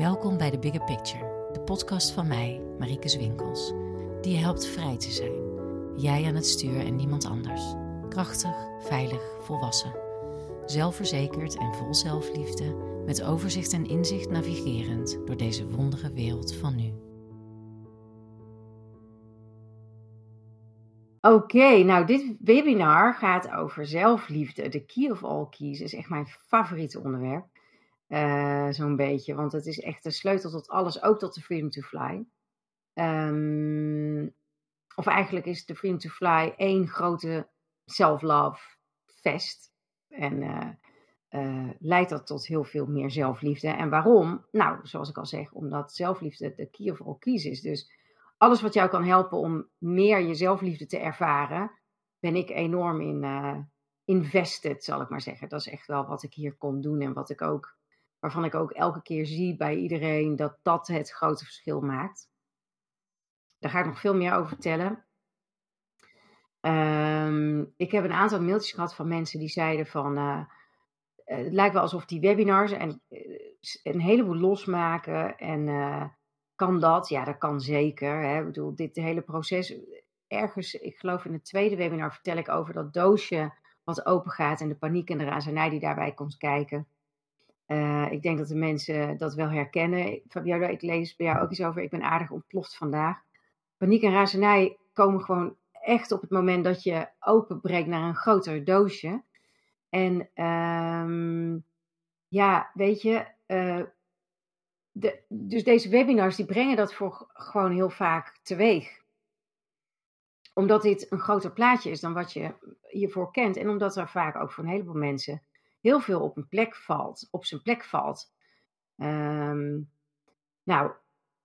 Welkom bij de Bigger Picture, de podcast van mij, Marieke Zwinkels, die je helpt vrij te zijn. Jij aan het stuur en niemand anders. Krachtig, veilig, volwassen. Zelfverzekerd en vol zelfliefde, met overzicht en inzicht navigerend door deze wondere wereld van nu. Oké, nou dit webinar gaat over zelfliefde. De key of all keys is echt mijn favoriete onderwerp. Uh, Zo'n beetje, want het is echt de sleutel tot alles, ook tot de Freedom to Fly. Um, of eigenlijk is de Freedom to Fly één grote self-love fest. En uh, uh, leidt dat tot heel veel meer zelfliefde. En waarom? Nou, zoals ik al zeg, omdat zelfliefde de key of all keys is. Dus alles wat jou kan helpen om meer je zelfliefde te ervaren, ben ik enorm in uh, invested, zal ik maar zeggen. Dat is echt wel wat ik hier kon doen en wat ik ook, waarvan ik ook elke keer zie bij iedereen dat dat het grote verschil maakt. Daar ga ik nog veel meer over vertellen. Um, ik heb een aantal mailtjes gehad van mensen die zeiden van. Uh, het lijkt wel alsof die webinars en, een heleboel losmaken. En kan dat? Ja, dat kan zeker. Hè. Ik bedoel, dit hele proces. Ergens, ik geloof in het tweede webinar, vertel ik over dat doosje wat open gaat en de paniek en de razernij die daarbij komt kijken. Uh, ik denk dat de mensen dat wel herkennen. Fabiola, ik lees bij jou ook iets over. Ik ben aardig ontploft vandaag. Paniek en razernij komen gewoon echt op het moment dat je openbreekt naar een groter doosje. En um, ja, weet je, uh, de, dus deze webinars die brengen dat voor gewoon heel vaak teweeg. Omdat dit een groter plaatje is dan wat je hiervoor kent. En omdat er vaak ook voor een heleboel mensen heel veel op een plek valt, op zijn plek valt. Um, nou,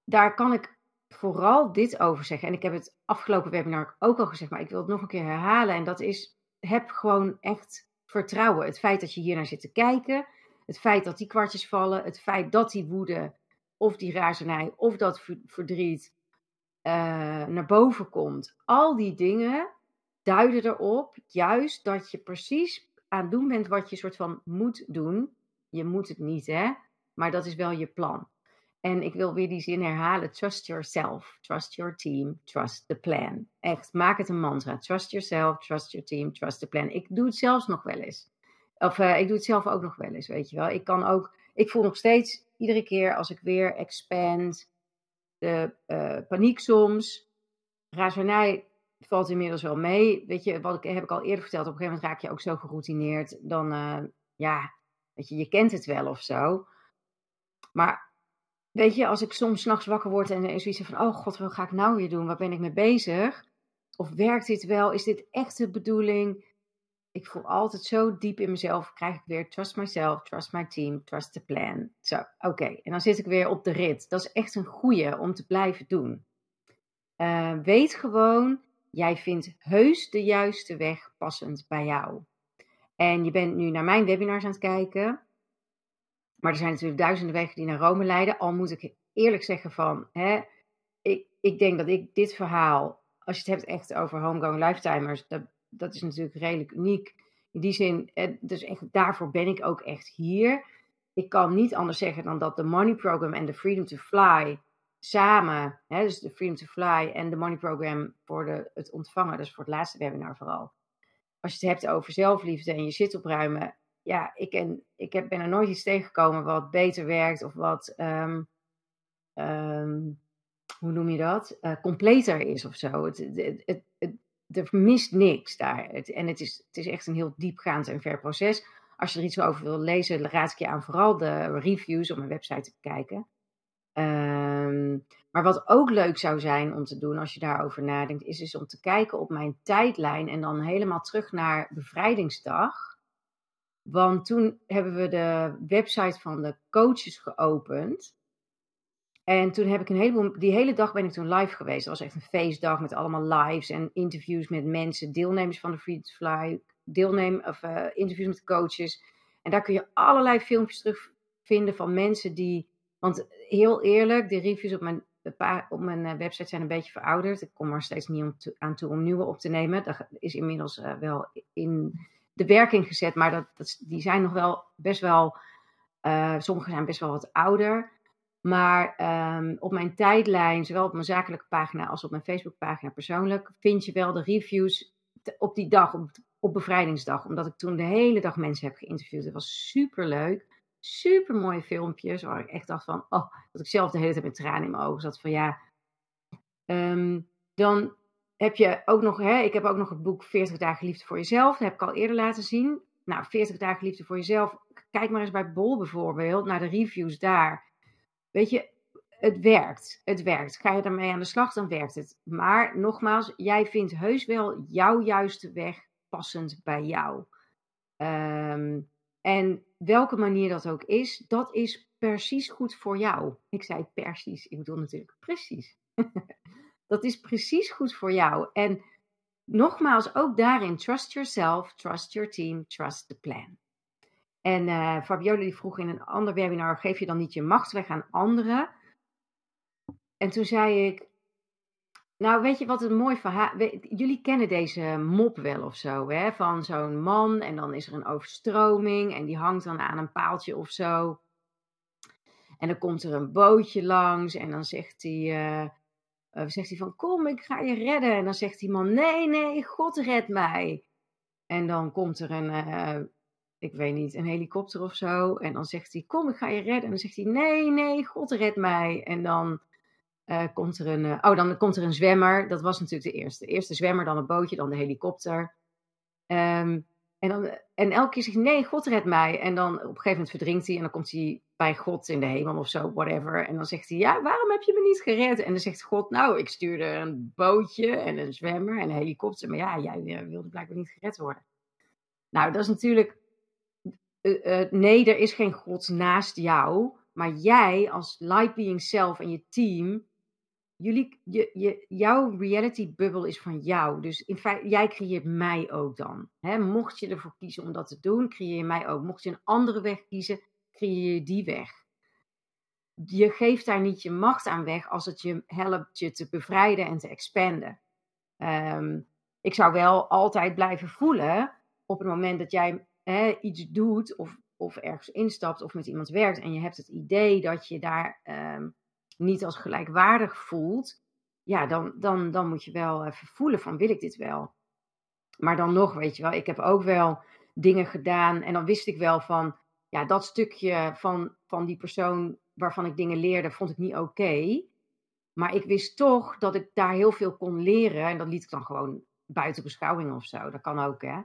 daar kan ik vooral dit over zeggen. En ik heb het afgelopen webinar ook al gezegd, maar ik wil het nog een keer herhalen. En dat is, heb gewoon echt vertrouwen. Het feit dat je hier naar zit te kijken, het feit dat die kwartjes vallen, het feit dat die woede of die razernij of dat verdriet uh, naar boven komt. Al die dingen duiden erop juist dat je precies aan doen bent wat je soort van moet doen. Je moet het niet, hè? Maar dat is wel je plan. En ik wil weer die zin herhalen. Trust yourself, trust your team, trust the plan. Echt, maak het een mantra. Trust yourself, trust your team, trust the plan. Ik doe het zelfs nog wel eens. Of uh, ik doe het zelf ook nog wel eens, weet je wel. Ik kan ook, ik voel nog steeds iedere keer als ik weer expand, de uh, paniek soms, razernij valt inmiddels wel mee. Weet je, wat ik, heb ik al eerder verteld, op een gegeven moment raak je ook zo geroutineerd, dan, uh, ja, weet je, je kent het wel of zo. Maar weet je, als ik soms s'nachts wakker word en er zoiets van, oh god, wat ga ik nou weer doen? Waar ben ik mee bezig? Of werkt dit wel? Is dit echt de bedoeling? Ik voel altijd zo diep in mezelf, krijg ik weer trust myself, trust my team, trust the plan. Zo, oké. En dan zit ik weer op de rit. Dat is echt een goeie om te blijven doen. Uh, weet gewoon, jij vindt heus de juiste weg passend bij jou. En je bent nu naar mijn webinars aan het kijken. Maar er zijn natuurlijk duizenden wegen die naar Rome leiden. Al moet ik eerlijk zeggen van, hè, ik, ik denk dat ik dit verhaal, als je het hebt echt over homegoing lifetimers, dat, dat is natuurlijk redelijk uniek. In die zin, dus echt, daarvoor ben ik ook echt hier. Ik kan niet anders zeggen dan dat de Money Program en de Freedom to Fly samen, hè, dus de Freedom to Fly en de Money Program voor de, het ontvangen, dus voor het laatste webinar vooral. Als je het hebt over zelfliefde en je zit opruimen, ja, ik, en, ik heb, ben er nooit iets tegengekomen wat beter werkt of wat, um, um, hoe noem je dat, uh, completer is of zo. Het, het, het, het, er mist niks daar. En het is, het is echt een heel diepgaand en ver proces. Als je er iets over wil lezen, raad ik je aan vooral de reviews op mijn website te kijken. Um, maar wat ook leuk zou zijn om te doen als je daarover nadenkt, is dus om te kijken op mijn tijdlijn en dan helemaal terug naar bevrijdingsdag. Want toen hebben we de website van de coaches geopend. En toen heb ik een heleboel, die hele dag ben ik toen live geweest. Dat was echt een feestdag met allemaal lives en interviews met mensen, deelnemers van de Free to Fly, deelnemen, of uh, interviews met coaches. En daar kun je allerlei filmpjes terugvinden van mensen die, want heel eerlijk, de reviews op mijn, op mijn eh, website zijn een beetje verouderd. Ik kom er steeds niet aan toe om nieuwe op te nemen. Dat is inmiddels uh, wel in de werking gezet, maar dat, dat, die zijn nog wel best wel, uh, sommige zijn best wel wat ouder. Maar ehm, op mijn tijdlijn, zowel op mijn zakelijke pagina als op mijn Facebookpagina persoonlijk, vind je wel de reviews op die dag, op, op bevrijdingsdag. Omdat ik toen de hele dag mensen heb geïnterviewd. Het was super leuk. Super mooie filmpjes. Waar ik echt dacht van, oh, dat ik zelf de hele tijd met tranen in mijn ogen zat. Van ja, ehm, dan heb je ook nog, hè, ik heb ook nog het boek 40 dagen liefde voor jezelf. Dat heb ik al eerder laten zien. Nou, 40 dagen liefde voor jezelf. Kijk maar eens bij Bol bijvoorbeeld, naar de reviews daar. Weet je, het werkt. Het werkt. Ga je ermee aan de slag, dan werkt het. Maar nogmaals, jij vindt heus wel jouw juiste weg passend bij jou. Ehm, en welke manier dat ook is, dat is precies goed voor jou. Ik zei precies, ik bedoel natuurlijk precies. dat is precies goed voor jou. En nogmaals, ook daarin, trust yourself, trust your team, trust the plan. En uh, Fabiola die vroeg in een ander webinar, geef je dan niet je macht weg aan anderen? En toen zei ik, nou weet je wat een mooi verhaal, jullie kennen deze mop wel of zo, hè? van zo'n man en dan is er een overstroming en die hangt dan aan een paaltje of zo. En dan komt er een bootje langs en dan zegt hij, uh, uh, zegt hij van kom ik ga je redden. En dan zegt die man nee nee God red mij. En dan komt er een, uh, ik weet niet, een helikopter of zo. En dan zegt hij kom ik ga je redden. En dan zegt hij nee nee God red mij. En dan uh, komt er een, oh, dan komt er een zwemmer. Dat was natuurlijk de eerste. Eerste zwemmer, dan een bootje, dan de helikopter. Um, en, dan, en elke keer zegt nee, God red mij. En dan op een gegeven moment verdrinkt hij en dan komt hij bij God in de hemel of zo, whatever. En dan zegt hij, ja, waarom heb je me niet gered? En dan zegt God, nou, ik stuurde een bootje en een zwemmer en een helikopter. Maar ja, jij wilde blijkbaar niet gered worden. Nou, dat is natuurlijk, nee, er is geen God naast jou. Maar jij als light being self en je team jullie, je, je, jouw reality bubble is van jou. Dus in feite, jij creëert mij ook dan. Hè? Mocht je ervoor kiezen om dat te doen, creëer je mij ook. Mocht je een andere weg kiezen, creëer je die weg. Je geeft daar niet je macht aan weg als het je helpt je te bevrijden en te expanden. Ehm, ik zou wel altijd blijven voelen op het moment dat jij hè, iets doet of, of ergens instapt of met iemand werkt en je hebt het idee dat je daar um, niet als gelijkwaardig voelt, ja, dan, dan, dan moet je wel even voelen van wil ik dit wel? Maar dan nog, weet je wel, ik heb ook wel dingen gedaan en dan wist ik wel van, ja, dat stukje van, van die persoon waarvan ik dingen leerde, vond ik niet oké. Maar ik wist toch dat ik daar heel veel kon leren en dat liet ik dan gewoon buiten beschouwing of zo. Dat kan ook, hè.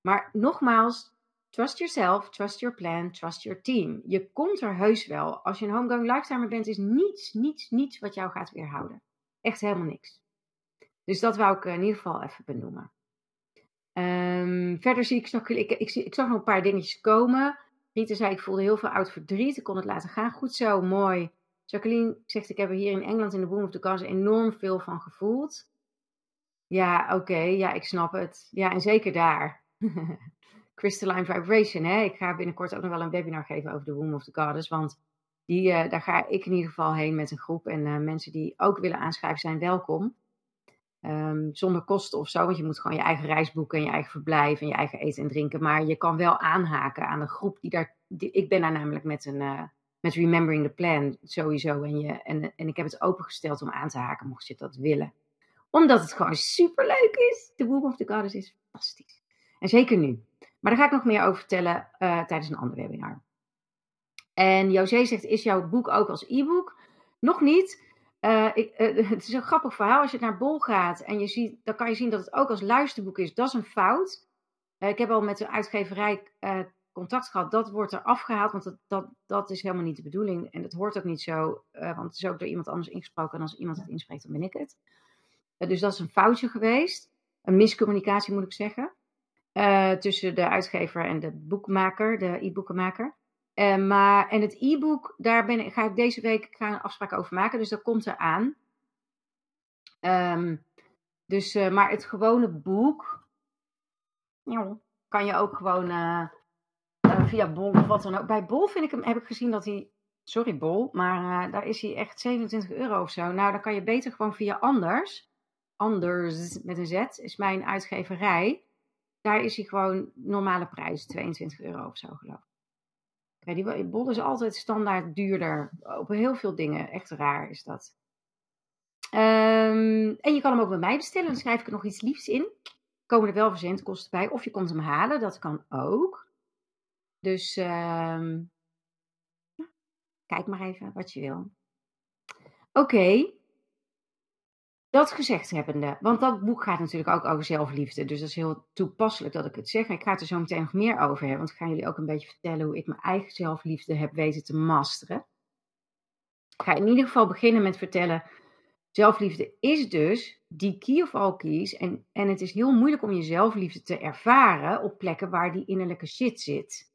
Maar nogmaals, Trust yourself, trust your plan, trust your team. Je komt er heus wel. Als je een homegoing lifetimer bent, is niets, niets, niets wat jou gaat weerhouden. Echt helemaal niks. Dus dat wou ik in ieder geval even benoemen. Um, verder zie ik, nog, ik, ik, ik, zag nog een paar dingetjes komen. Rita zei, ik voelde heel veel oud verdriet. Ik kon het laten gaan. Goed zo, mooi. Jacqueline zegt, ik heb er hier in Engeland in de Boom of the Cars enorm veel van gevoeld. Ja, oké. Ja, ik snap het. Ja, en zeker daar. Crystalline Vibration. Hè? Ik ga binnenkort ook nog wel een webinar geven over de Womb of the Goddess. Want die, uh, daar ga ik in ieder geval heen met een groep. En uh, mensen die ook willen aanschrijven zijn welkom. Um, zonder kosten of zo. Want je moet gewoon je eigen reis boeken en je eigen verblijf en je eigen eten en drinken. Maar je kan wel aanhaken aan een groep die daar. Ik ben daar namelijk met een. Uh, met Remembering the Plan sowieso. En, je, en, en ik heb het opengesteld om aan te haken, mocht je dat willen. Omdat het gewoon super leuk is. De Womb of the Goddess is fantastisch. En zeker nu. Maar daar ga ik nog meer over vertellen uh, tijdens een ander webinar. En José zegt, is jouw boek ook als e-book? Nog niet. Uh, ik, uh, het is een grappig verhaal. Als je naar Bol gaat en je ziet, dan kan je zien dat het ook als luisterboek is. Dat is een fout. ik heb al met de uitgeverij contact gehad. Dat wordt er afgehaald, want dat, dat, dat is helemaal niet de bedoeling. En dat hoort ook niet zo, want het is ook door iemand anders ingesproken. En als iemand het inspreekt, dan ben ik het. dus dat is een foutje geweest. Een miscommunicatie moet ik zeggen. Uh, tussen de uitgever en de boekmaker, de e-boekenmaker. Uh, maar, en het e-book, daar ben ik, ga ik deze week ga een afspraak over maken, dus dat komt eraan. Um, dus, uh, maar het gewone boek, kan je ook gewoon via Bol of wat dan ook. Bij Bol vind ik hem, heb ik gezien dat hij, sorry Bol, maar daar is hij echt 27 euro of zo. Nou, dan kan je beter gewoon via Anders, Anders met een Z, is mijn uitgeverij daar is hij gewoon normale prijs, 22 euro of zo geloof ik. Kijk, die bol is altijd standaard duurder. Op heel veel dingen. Echt raar is dat. Ehm, en je kan hem ook bij mij bestellen. Dan schrijf ik er nog iets liefs in. Komen er wel verzendkosten bij. Of je komt hem halen. Dat kan ook. Dus um, kijk maar even wat je wil. Oké. Dat gezegd hebbende, want dat boek gaat natuurlijk ook over zelfliefde. Dus dat is heel toepasselijk dat ik het zeg. Ik ga het er zo meteen nog meer over hebben. Want ik ga jullie ook een beetje vertellen hoe ik mijn eigen zelfliefde heb weten te masteren. Ik ga in ieder geval beginnen met vertellen. Zelfliefde is dus die key of all keys. En, en het is heel moeilijk om je zelfliefde te ervaren op plekken waar die innerlijke shit zit.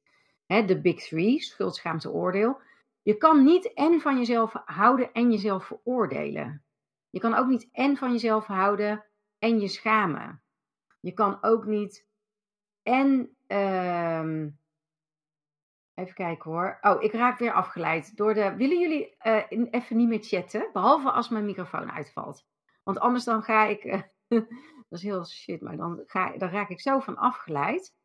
de big three, schuld, schaamte, oordeel. Je kan niet en van jezelf houden en jezelf veroordelen. Je kan ook niet en van jezelf houden en je schamen. Je kan ook niet en. Uh, even kijken hoor. Oh, ik raak weer afgeleid door de. Willen jullie uh, even niet meer chatten? Behalve als mijn microfoon uitvalt. Want anders dan ga ik. Uh, dat is heel shit, maar dan, ga, dan raak ik zo van afgeleid.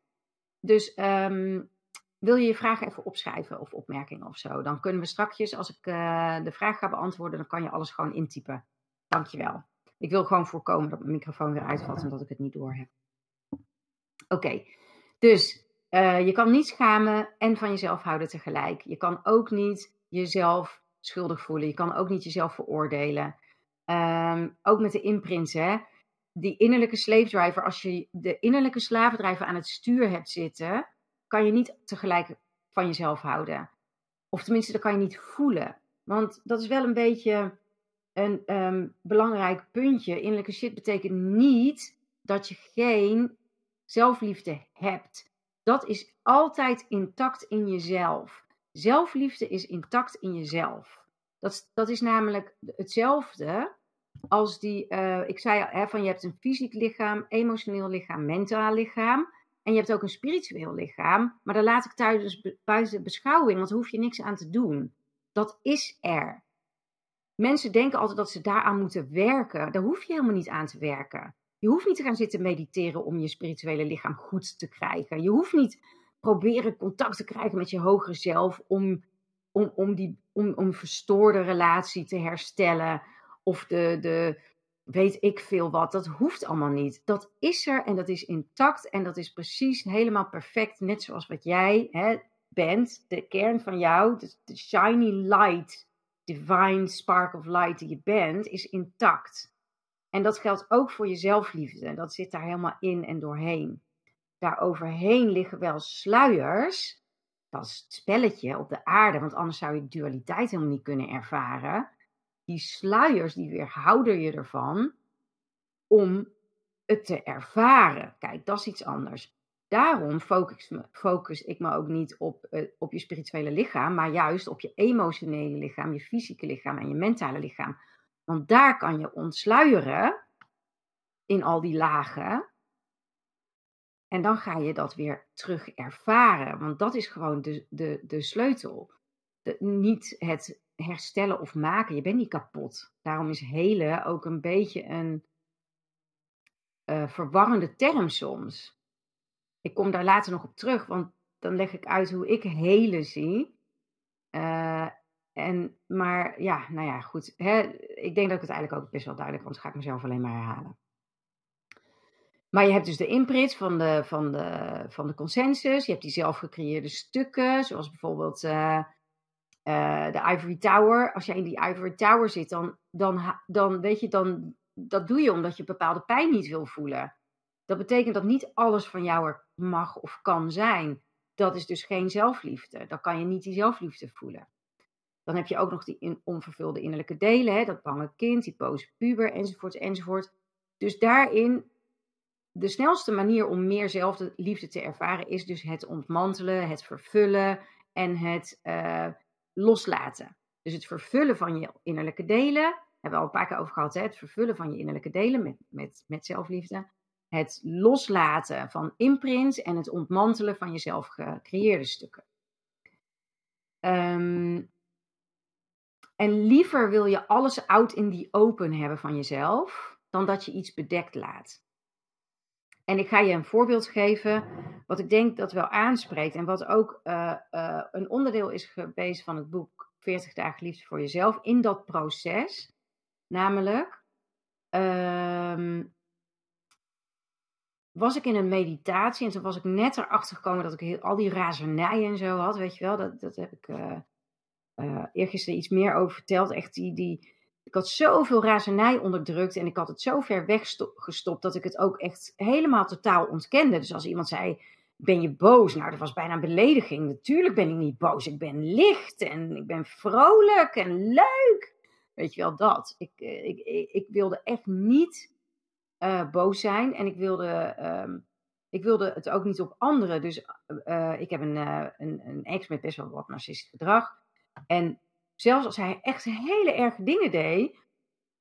Dus um, wil je je vraag even opschrijven of opmerkingen of zo? Dan kunnen we straks, als ik uh, de vraag ga beantwoorden, dan kan je alles gewoon intypen. Dankjewel. Ik wil gewoon voorkomen dat mijn microfoon weer uitvalt en dat ik het niet door heb. Oké, dus uh, je kan niet schamen en van jezelf houden tegelijk. Je kan ook niet jezelf schuldig voelen. Je kan ook niet jezelf veroordelen. Um, ook met de imprints, hè. Die innerlijke slave driver, als je de innerlijke slavendrijver aan het stuur hebt zitten, kan je niet tegelijk van jezelf houden. Of tenminste, dat kan je niet voelen. Want dat is wel een beetje een um, belangrijk puntje. Innerlijke shit betekent niet dat je geen zelfliefde hebt. Dat is altijd intact in jezelf. Zelfliefde is intact in jezelf. Dat, dat is namelijk hetzelfde als die, uh, ik zei hè, van je hebt een fysiek lichaam, emotioneel lichaam, mentaal lichaam. En je hebt ook een spiritueel lichaam. Maar daar laat ik thuis buiten beschouwing, want daar hoef je niks aan te doen. Dat is er. Mensen denken altijd dat ze daaraan moeten werken. Daar hoef je helemaal niet aan te werken. Je hoeft niet te gaan zitten mediteren om je spirituele lichaam goed te krijgen. Je hoeft niet proberen contact te krijgen met je hogere zelf om, om, om, die, om, om verstoorde relatie te herstellen. Of de, de, weet ik veel wat. Dat hoeft allemaal niet. Dat is er en dat is intact en dat is precies helemaal perfect. Net zoals wat jij hè, bent, de kern van jou, de, de shiny light divine spark of light die je bent, is intact. En dat geldt ook voor je zelfliefde. Dat zit daar helemaal in en doorheen. Daar overheen liggen wel sluiers. Dat is het spelletje op de aarde, want anders zou je dualiteit helemaal niet kunnen ervaren. Die sluiers die weerhouden je ervan om het te ervaren. Kijk, dat is iets anders. Daarom focus, focus ik me ook niet op, uh, op je spirituele lichaam, maar juist op je emotionele lichaam, je fysieke lichaam en je mentale lichaam. Want daar kan je ontsluieren in al die lagen. En dan ga je dat weer terug ervaren. Want dat is gewoon de, de, de sleutel. De, niet het herstellen of maken. Je bent niet kapot. Daarom is helen ook een beetje een uh, verwarrende term soms ik kom daar later nog op terug, want dan leg ik uit hoe ik hele zie. Uh, en, maar ja, nou ja, goed. Hè, ik denk dat ik het eigenlijk ook best wel duidelijk, want ga ik mezelf alleen maar herhalen. Maar je hebt dus de imprint van de, van, de, van de consensus. Je hebt die zelf gecreëerde stukken, zoals bijvoorbeeld uh, uh, de Ivory Tower. Als jij in die Ivory Tower zit, dan, dan, dan weet je, dan, dat doe je omdat je bepaalde pijn niet wil voelen. Dat betekent dat niet alles van jou er mag of kan zijn. Dat is dus geen zelfliefde. Dan kan je niet die zelfliefde voelen. Dan heb je ook nog die onvervulde innerlijke delen, hè, dat bange kind, die boze puber, enzovoort, enzovoort. Dus daarin, de snelste manier om meer zelfliefde te ervaren is dus het ontmantelen, het vervullen en het uh, loslaten. Dus het vervullen van je innerlijke delen, hebben we al een paar keer over gehad, hè, het vervullen van je innerlijke delen met, met, met zelfliefde het loslaten van imprints en het ontmantelen van jezelf gecreëerde stukken. Um, en liever wil je alles out in die open hebben van jezelf, dan dat je iets bedekt laat. En ik ga je een voorbeeld geven, wat ik denk dat wel aanspreekt. En wat ook uh, uh, een onderdeel is geweest van het boek 40 dagen liefde voor jezelf. In dat proces. Namelijk, um, was ik in een meditatie. En toen was ik net erachter gekomen dat ik heel, al die razernij en zo had. Weet je wel, dat, dat heb ik uh, eergisteren iets meer over verteld. Echt die, die, ik had zoveel razernij onderdrukt en ik had het zo ver weggestopt dat ik het ook echt helemaal totaal ontkende. Dus als iemand zei, ben je boos? Nou, dat was bijna een belediging. Natuurlijk ben ik niet boos. Ik ben licht en ik ben vrolijk en leuk. Weet je wel, dat. Ik, eh, ik, ik, ik wilde echt niet uh, boos zijn en ik wilde, um, ik wilde het ook niet op anderen. Dus uh, ik heb een, uh, een, een ex met best wel wat narcistisch gedrag. En zelfs als hij echt hele erge dingen deed,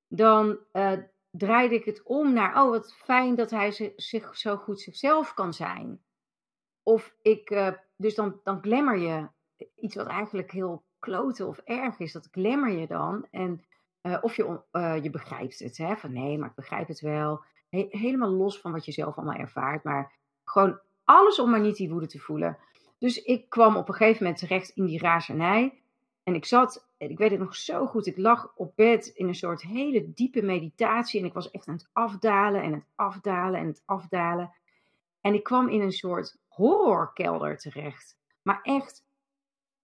dan draaide ik het om naar, oh wat fijn dat hij zich zo goed zichzelf kan zijn. Of ik, dus dan, dan glammer je iets wat eigenlijk heel kloten of erg is, dat glammer je dan. En of je, je begrijpt het, hè, van nee, maar ik begrijp het wel. He helemaal los van wat je zelf allemaal ervaart, maar gewoon alles om maar niet die woede te voelen. Dus ik kwam op een gegeven moment terecht in die razernij. En ik zat, ik weet het nog zo goed, ik lag op bed in een soort hele diepe meditatie. En ik was echt aan het afdalen en het afdalen en het afdalen. En ik kwam in een soort horrorkelder terecht. Maar echt,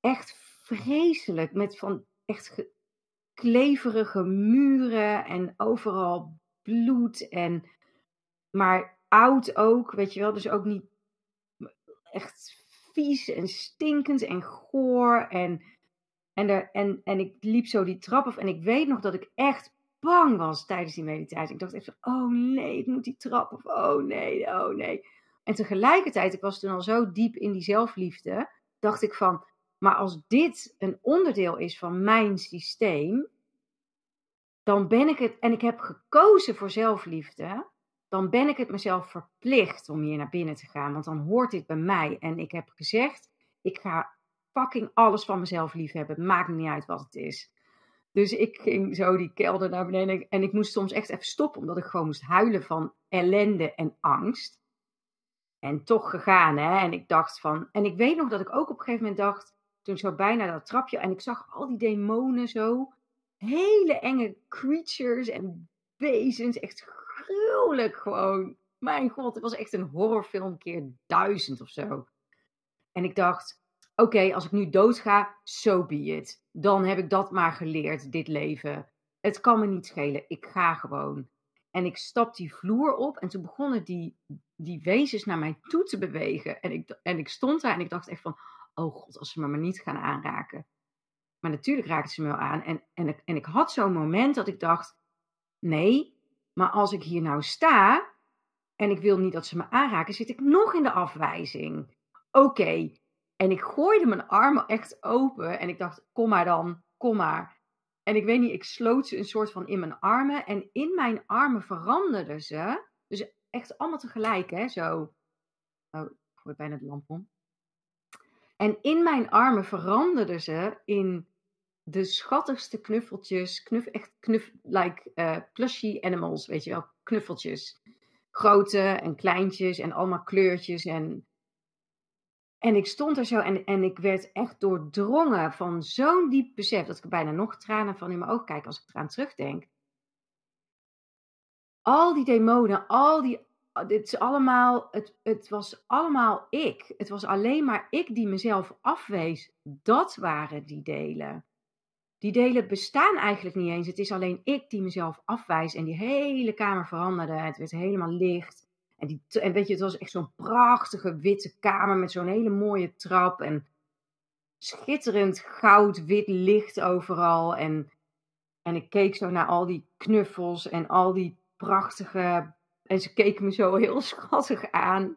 echt vreselijk. Met van echt kleverige muren en overal bloed. En, maar oud ook, weet je wel. Dus ook niet echt vies en stinkend en goor. En en, er, en, en ik liep zo die trap af en ik weet nog dat ik echt bang was tijdens die meditatie. Ik dacht van, oh nee, ik moet die trap of oh nee, oh nee. En tegelijkertijd, ik was toen al zo diep in die zelfliefde, dacht ik van, maar als dit een onderdeel is van mijn systeem, dan ben ik het, en ik heb gekozen voor zelfliefde, dan ben ik het mezelf verplicht om hier naar binnen te gaan, want dan hoort dit bij mij. En ik heb gezegd, ik ga fucking alles van mezelf lief hebben. Maakt niet uit wat het is. Dus ik ging zo die kelder naar beneden. En ik moest soms echt even stoppen, omdat ik gewoon moest huilen van ellende en angst. En toch gegaan, hè. En ik dacht van. En ik weet nog dat ik ook op een gegeven moment dacht. Toen zo bijna dat trapje. En ik zag al die demonen zo. Hele enge creatures en wezens. Echt gruwelijk gewoon. Mijn god, het was echt een horrorfilm keer duizend of zo. En ik dacht, oké, als ik nu doodga, so be it. Dan heb ik dat maar geleerd, dit leven. Het kan me niet schelen, ik ga gewoon. En ik stap die vloer op en toen begonnen die, die wezens naar mij toe te bewegen. En ik, en ik stond daar en ik dacht echt van, oh god, als ze me maar niet gaan aanraken. Maar natuurlijk raakten ze me wel aan. En, en, ik, en ik had zo'n moment dat ik dacht, nee, maar als ik hier nou sta en ik wil niet dat ze me aanraken, zit ik nog in de afwijzing. Oké, en ik gooide mijn armen echt open en ik dacht, kom maar dan, kom maar. En ik weet niet, ik sloot ze een soort van in mijn armen. En in mijn armen veranderden ze. Dus echt allemaal tegelijk, hè, zo. Oh, ik gooi bijna de lamp om. En in mijn armen veranderden ze in de schattigste knuffeltjes. Knuff, echt knuff, like uh, plushy animals, weet je wel. Knuffeltjes. Grote en kleintjes en allemaal kleurtjes en en ik stond er zo en, en ik werd echt doordrongen van zo'n diep besef dat ik bijna nog tranen van in mijn ogen kijk als ik eraan terugdenk. Al die demonen, al die, dit is allemaal, het, het was allemaal ik. Het was alleen maar ik die mezelf afwees. Dat waren die delen. Die delen bestaan eigenlijk niet eens. Het is alleen ik die mezelf afwijs en die hele kamer veranderde. Het werd helemaal licht. En, die, en weet je, het was echt zo'n prachtige witte kamer met zo'n hele mooie trap. En schitterend goud-wit licht overal. En, en ik keek zo naar al die knuffels en al die prachtige. En ze keken me zo heel schattig aan.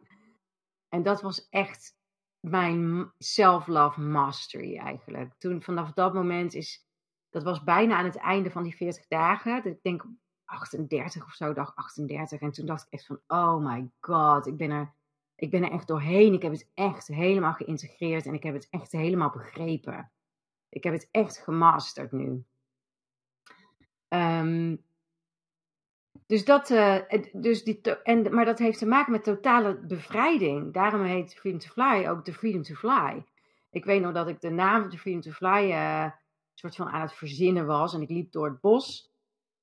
En dat was echt mijn self-love mastery eigenlijk. Toen vanaf dat moment is. Dat was bijna aan het einde van die 40 dagen. Ik denk 38 of zo, dag 38. En toen dacht ik echt van, oh my god, ik ben er, ik ben er echt doorheen. Ik heb het echt helemaal geïntegreerd en ik heb het echt helemaal begrepen. Ik heb het echt gemasterd nu. Um, dus dat, uh, dus die en, maar dat heeft te maken met totale bevrijding. Daarom heet Freedom to Fly ook de Freedom to Fly. Ik weet nog dat ik de naam de Freedom to Fly uh, soort van aan het verzinnen was. En ik liep door het bos.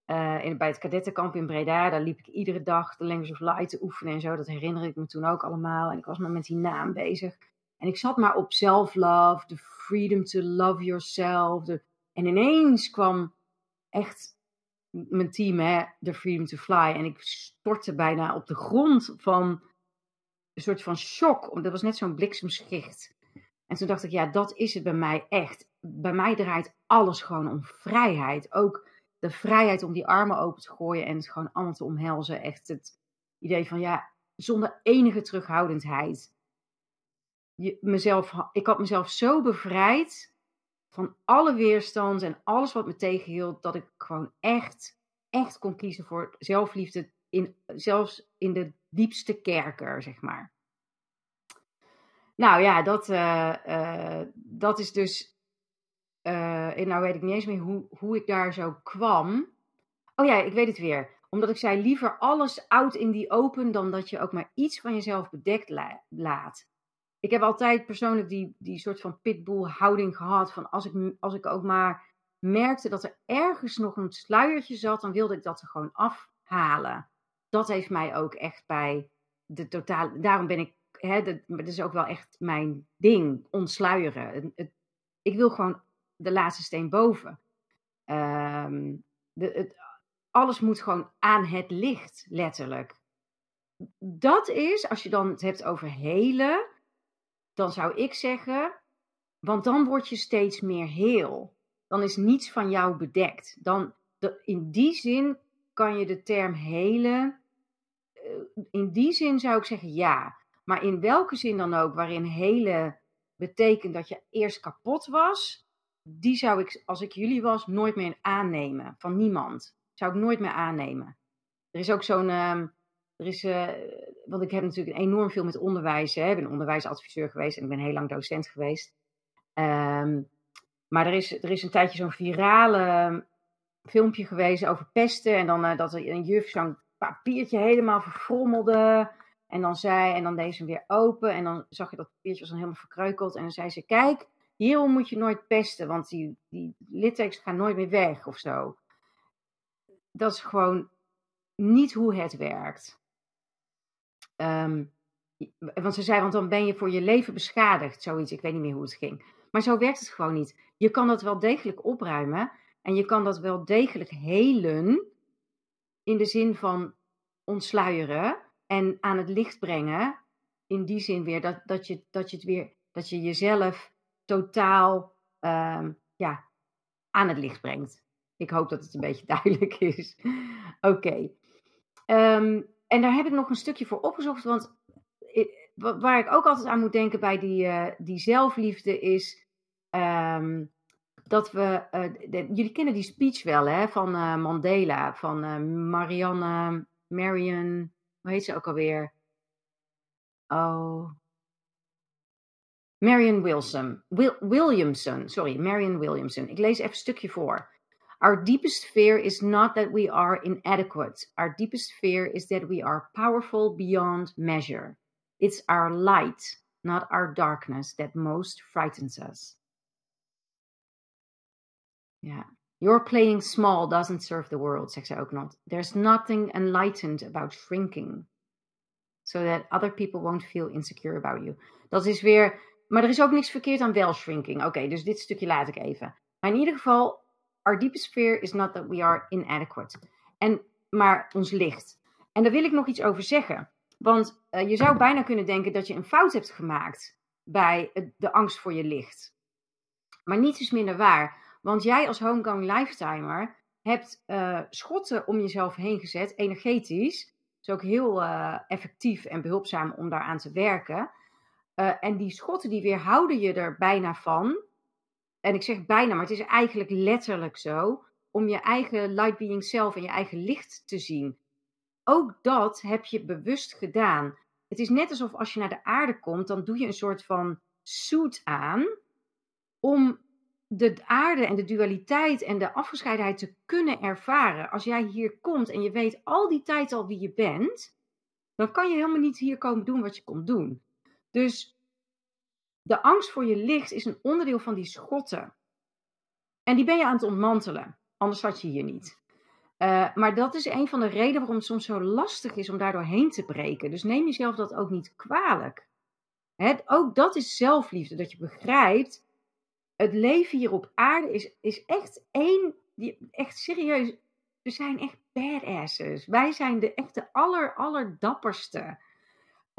Uh, in, bij het kadettenkamp in Breda, daar liep ik iedere dag de Language of Light te oefenen en zo. Dat herinner ik me toen ook allemaal. En ik was maar met die naam bezig. En ik zat maar op self-love, de freedom to love yourself. En ineens kwam echt mijn team, hè, de freedom to fly. En ik stortte bijna op de grond van een soort van shock. Dat was net zo'n bliksemschicht. En toen dacht ik, ja, dat is het bij mij echt. Bij mij draait alles gewoon om vrijheid. Ook de vrijheid om die armen open te gooien en het gewoon allemaal te omhelzen. Echt het idee van, ja, zonder enige terughoudendheid. Je, mezelf, ik had mezelf zo bevrijd van alle weerstand en alles wat me tegenhield, dat ik gewoon echt, echt kon kiezen voor zelfliefde, in, zelfs in de diepste kerker, zeg maar. Nou ja, dat, uh, dat is dus. Uh, nou weet ik niet eens meer hoe, hoe ik daar zo kwam. Oh ja, ik weet het weer. Omdat ik zei: liever alles out in die open dan dat je ook maar iets van jezelf bedekt laat ik heb altijd persoonlijk die, die soort van pitbull houding gehad. Van als ik, als ik ook maar merkte dat er ergens nog een sluiertje zat, dan wilde ik dat er gewoon afhalen. Dat heeft mij ook echt bij de totale. Daarom ben ik. Hè, dat, dat is ook wel echt mijn ding. Ontsluieren. Ik wil gewoon de laatste steen boven. Ehm, de, het, alles moet gewoon aan het licht, letterlijk. Dat is, als je dan het hebt over helen, dan zou ik zeggen, want dan word je steeds meer heel. Dan is niets van jou bedekt. Dan, in die zin kan je de term helen, eh, in die zin zou ik zeggen ja. Maar in welke zin dan ook, waarin helen betekent dat je eerst kapot was, die zou ik, als ik jullie was, nooit meer aannemen. Van niemand. Zou ik nooit meer aannemen. Er is ook zo'n. Ehm, er is, uh, want ik heb natuurlijk enorm veel met onderwijs. Hè. Ik ben onderwijsadviseur geweest en ik ben heel lang docent geweest. Um, maar er is, er is een tijdje zo'n virale filmpje geweest over pesten. En dan uh, dat een juf zo'n papiertje helemaal verfrommelde. En dan zei, en dan deed ze hem weer open. En dan zag je dat papiertje was dan helemaal verkreukeld. En dan zei ze: Kijk, hierom moet je nooit pesten, want die, die littekens gaan nooit meer weg of zo. Dat is gewoon niet hoe het werkt. Um, want ze zei, want dan ben je voor je leven beschadigd, zoiets. Ik weet niet meer hoe het ging. Maar zo werkt het gewoon niet. Je kan dat wel degelijk opruimen en je kan dat wel degelijk helen in de zin van ontsluieren en aan het licht brengen. In die zin weer dat, dat, je, dat je het weer, dat je jezelf totaal um, ja, aan het licht brengt. Ik hoop dat het een beetje duidelijk is. Oké. Um, en daar heb ik nog een stukje voor opgezocht. Want waar ik ook altijd aan moet denken bij die, uh, die zelfliefde is. Um, dat we. De, jullie kennen die speech wel, hè? Van uh, Mandela. Van Marianne. Marion. Hoe heet ze ook alweer? Oh. Marion Wilson. Wil, Williamson. Sorry, Marion Williamson. Ik lees even een stukje voor. Our deepest fear is not that we are inadequate. Our deepest fear is that we are powerful beyond measure. It's our light, not our darkness, that most frightens us. Yeah. Your playing small doesn't serve the world, zegt zij ook nog. There's nothing enlightened about shrinking. So that other people won't feel insecure about you. Dat is weer. Maar er is ook niks verkeerd aan wel shrinking. Oké, dus dit stukje laat ik even. Maar in ieder geval, Our deepest fear is not that we are inadequate. En, maar ons licht. En daar wil ik nog iets over zeggen. Want uh, je zou bijna kunnen denken dat je een fout hebt gemaakt bij de angst voor je licht. Maar niets is minder waar. Want jij als homegoing lifetimer hebt uh, schotten om jezelf heen gezet, energetisch. Dat is ook heel uh, effectief en behulpzaam om daaraan te werken. En die schotten die weerhouden je er bijna van en ik zeg bijna, maar het is eigenlijk letterlijk zo, om je eigen light being zelf en je eigen licht te zien. Ook dat heb je bewust gedaan. Het is net alsof als je naar de aarde komt, dan doe je een soort van suit aan om de aarde en de dualiteit en de afgescheidenheid te kunnen ervaren. Als jij hier komt en je weet al die tijd al wie je bent, dan kan je helemaal niet hier komen doen wat je komt doen. Dus de angst voor je licht is een onderdeel van die schotten. En die ben je aan het ontmantelen. Anders zat je hier niet. Uh, maar dat is een van de redenen waarom het soms zo lastig is om daar doorheen te breken. Dus neem jezelf dat ook niet kwalijk. Ook dat is zelfliefde. Dat je begrijpt, het leven hier op aarde is, is echt één, die, echt serieus, we zijn echt badasses. Wij zijn de echte aller, allerdapperste.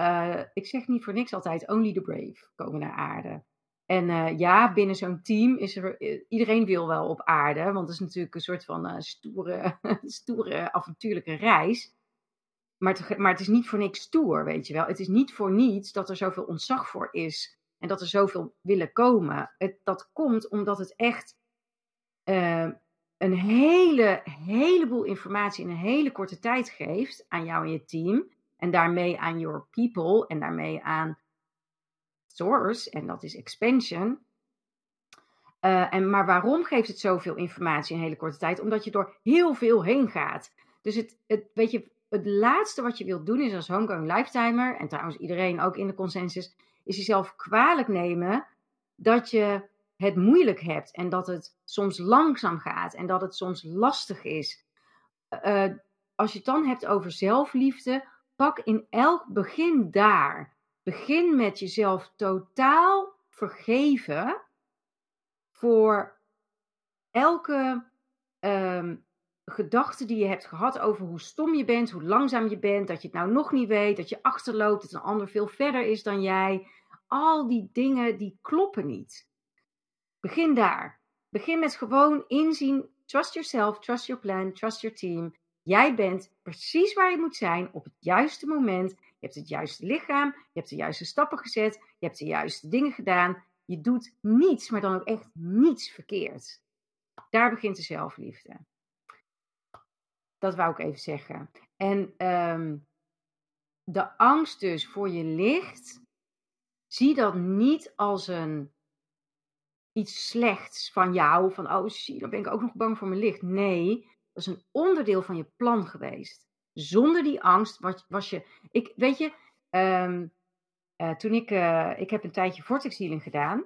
Uh, ik zeg niet voor niks altijd, only the brave komen naar aarde. En uh, ja, binnen zo'n team is er, uh, iedereen wil wel op aarde, want het is natuurlijk een soort van stoere, stoere, avontuurlijke reis. Maar maar het is niet voor niks stoer, weet je wel. Het is niet voor niets dat er zoveel ontzag voor is en dat er zoveel willen komen. Het, dat komt omdat het echt een hele, heleboel informatie in een hele korte tijd geeft aan jou en je team. En daarmee aan your people en daarmee aan source. En dat is expansion. Uh, en, maar waarom geeft het zoveel informatie in hele korte tijd? Omdat je door heel veel heen gaat. Dus het, het, weet je, het laatste wat je wilt doen is als homegoing lifetimer, en trouwens iedereen ook in de consensus, is jezelf kwalijk nemen dat je het moeilijk hebt en dat het soms langzaam gaat en dat het soms lastig is. Uh, als je het dan hebt over zelfliefde, pak in elk begin daar. Begin met jezelf totaal vergeven voor elke um, gedachte die je hebt gehad over hoe stom je bent, hoe langzaam je bent, dat je het nou nog niet weet, dat je achterloopt, dat een ander veel verder is dan jij. Al die dingen die kloppen niet. Begin daar. Begin met gewoon inzien, trust yourself, trust your plan, trust your team. Jij bent precies waar je moet zijn op het juiste moment. Je hebt het juiste lichaam, je hebt de juiste stappen gezet, je hebt de juiste dingen gedaan. Je doet niets, maar dan ook echt niets verkeerd. Daar begint de zelfliefde. Dat wou ik even zeggen. En um, de angst dus voor je licht, zie dat niet als een iets slechts van jou. Van, oh zie, dan ben ik ook nog bang voor mijn licht. Nee, is een onderdeel van je plan geweest. Zonder die angst was, was je. Ik, weet je, um, uh, toen ik. Uh, ik heb een tijdje vortex healing gedaan.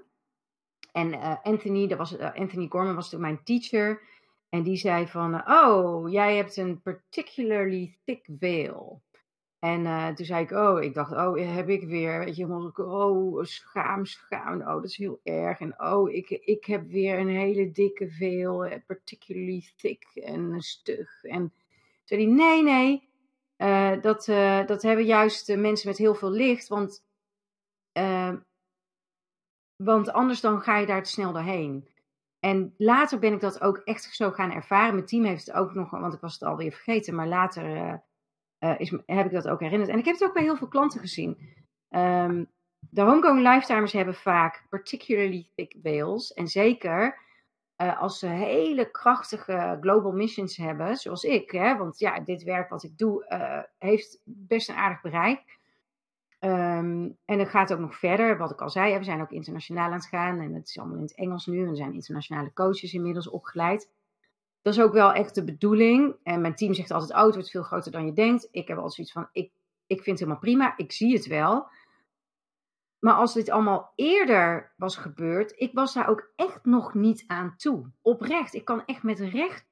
En uh, Anthony, dat was, Anthony Gorman was toen mijn teacher. En die zei van, oh, jij hebt een particularly thick veil. En uh, toen zei ik, oh, ik dacht, oh, heb ik weer, weet je, oh, schaam, schaam, oh, dat is heel erg. En oh, ik, ik heb weer een hele dikke veel, eh, particularly thick en stug. En toen zei hij, nee, nee, uh, dat, dat hebben juist mensen met heel veel licht, want, want anders dan ga je daar te snel doorheen. En later ben ik dat ook echt zo gaan ervaren. Mijn team heeft het ook nog, want ik was het alweer vergeten, maar later uh, is, heb ik dat ook herinnerd. En ik heb het ook bij heel veel klanten gezien. Um, de homegoing lifetimers hebben vaak particularly thick veils. En zeker uh, als ze hele krachtige global missions hebben, zoals ik. Hè, want ja, dit werk wat ik doe uh, heeft best een aardig bereik. Um, en het gaat ook nog verder, wat ik al zei. We zijn ook internationaal aan het gaan. En het is allemaal in het Engels nu. En er zijn internationale coaches inmiddels opgeleid dat is ook wel echt de bedoeling. En mijn team zegt altijd, oh, het wordt veel groter dan je denkt. Ik heb altijd zoiets van, ik, ik vind het helemaal prima, ik zie het wel. Maar als dit allemaal eerder was gebeurd, ik was daar ook echt nog niet aan toe. Oprecht, ik kan echt met recht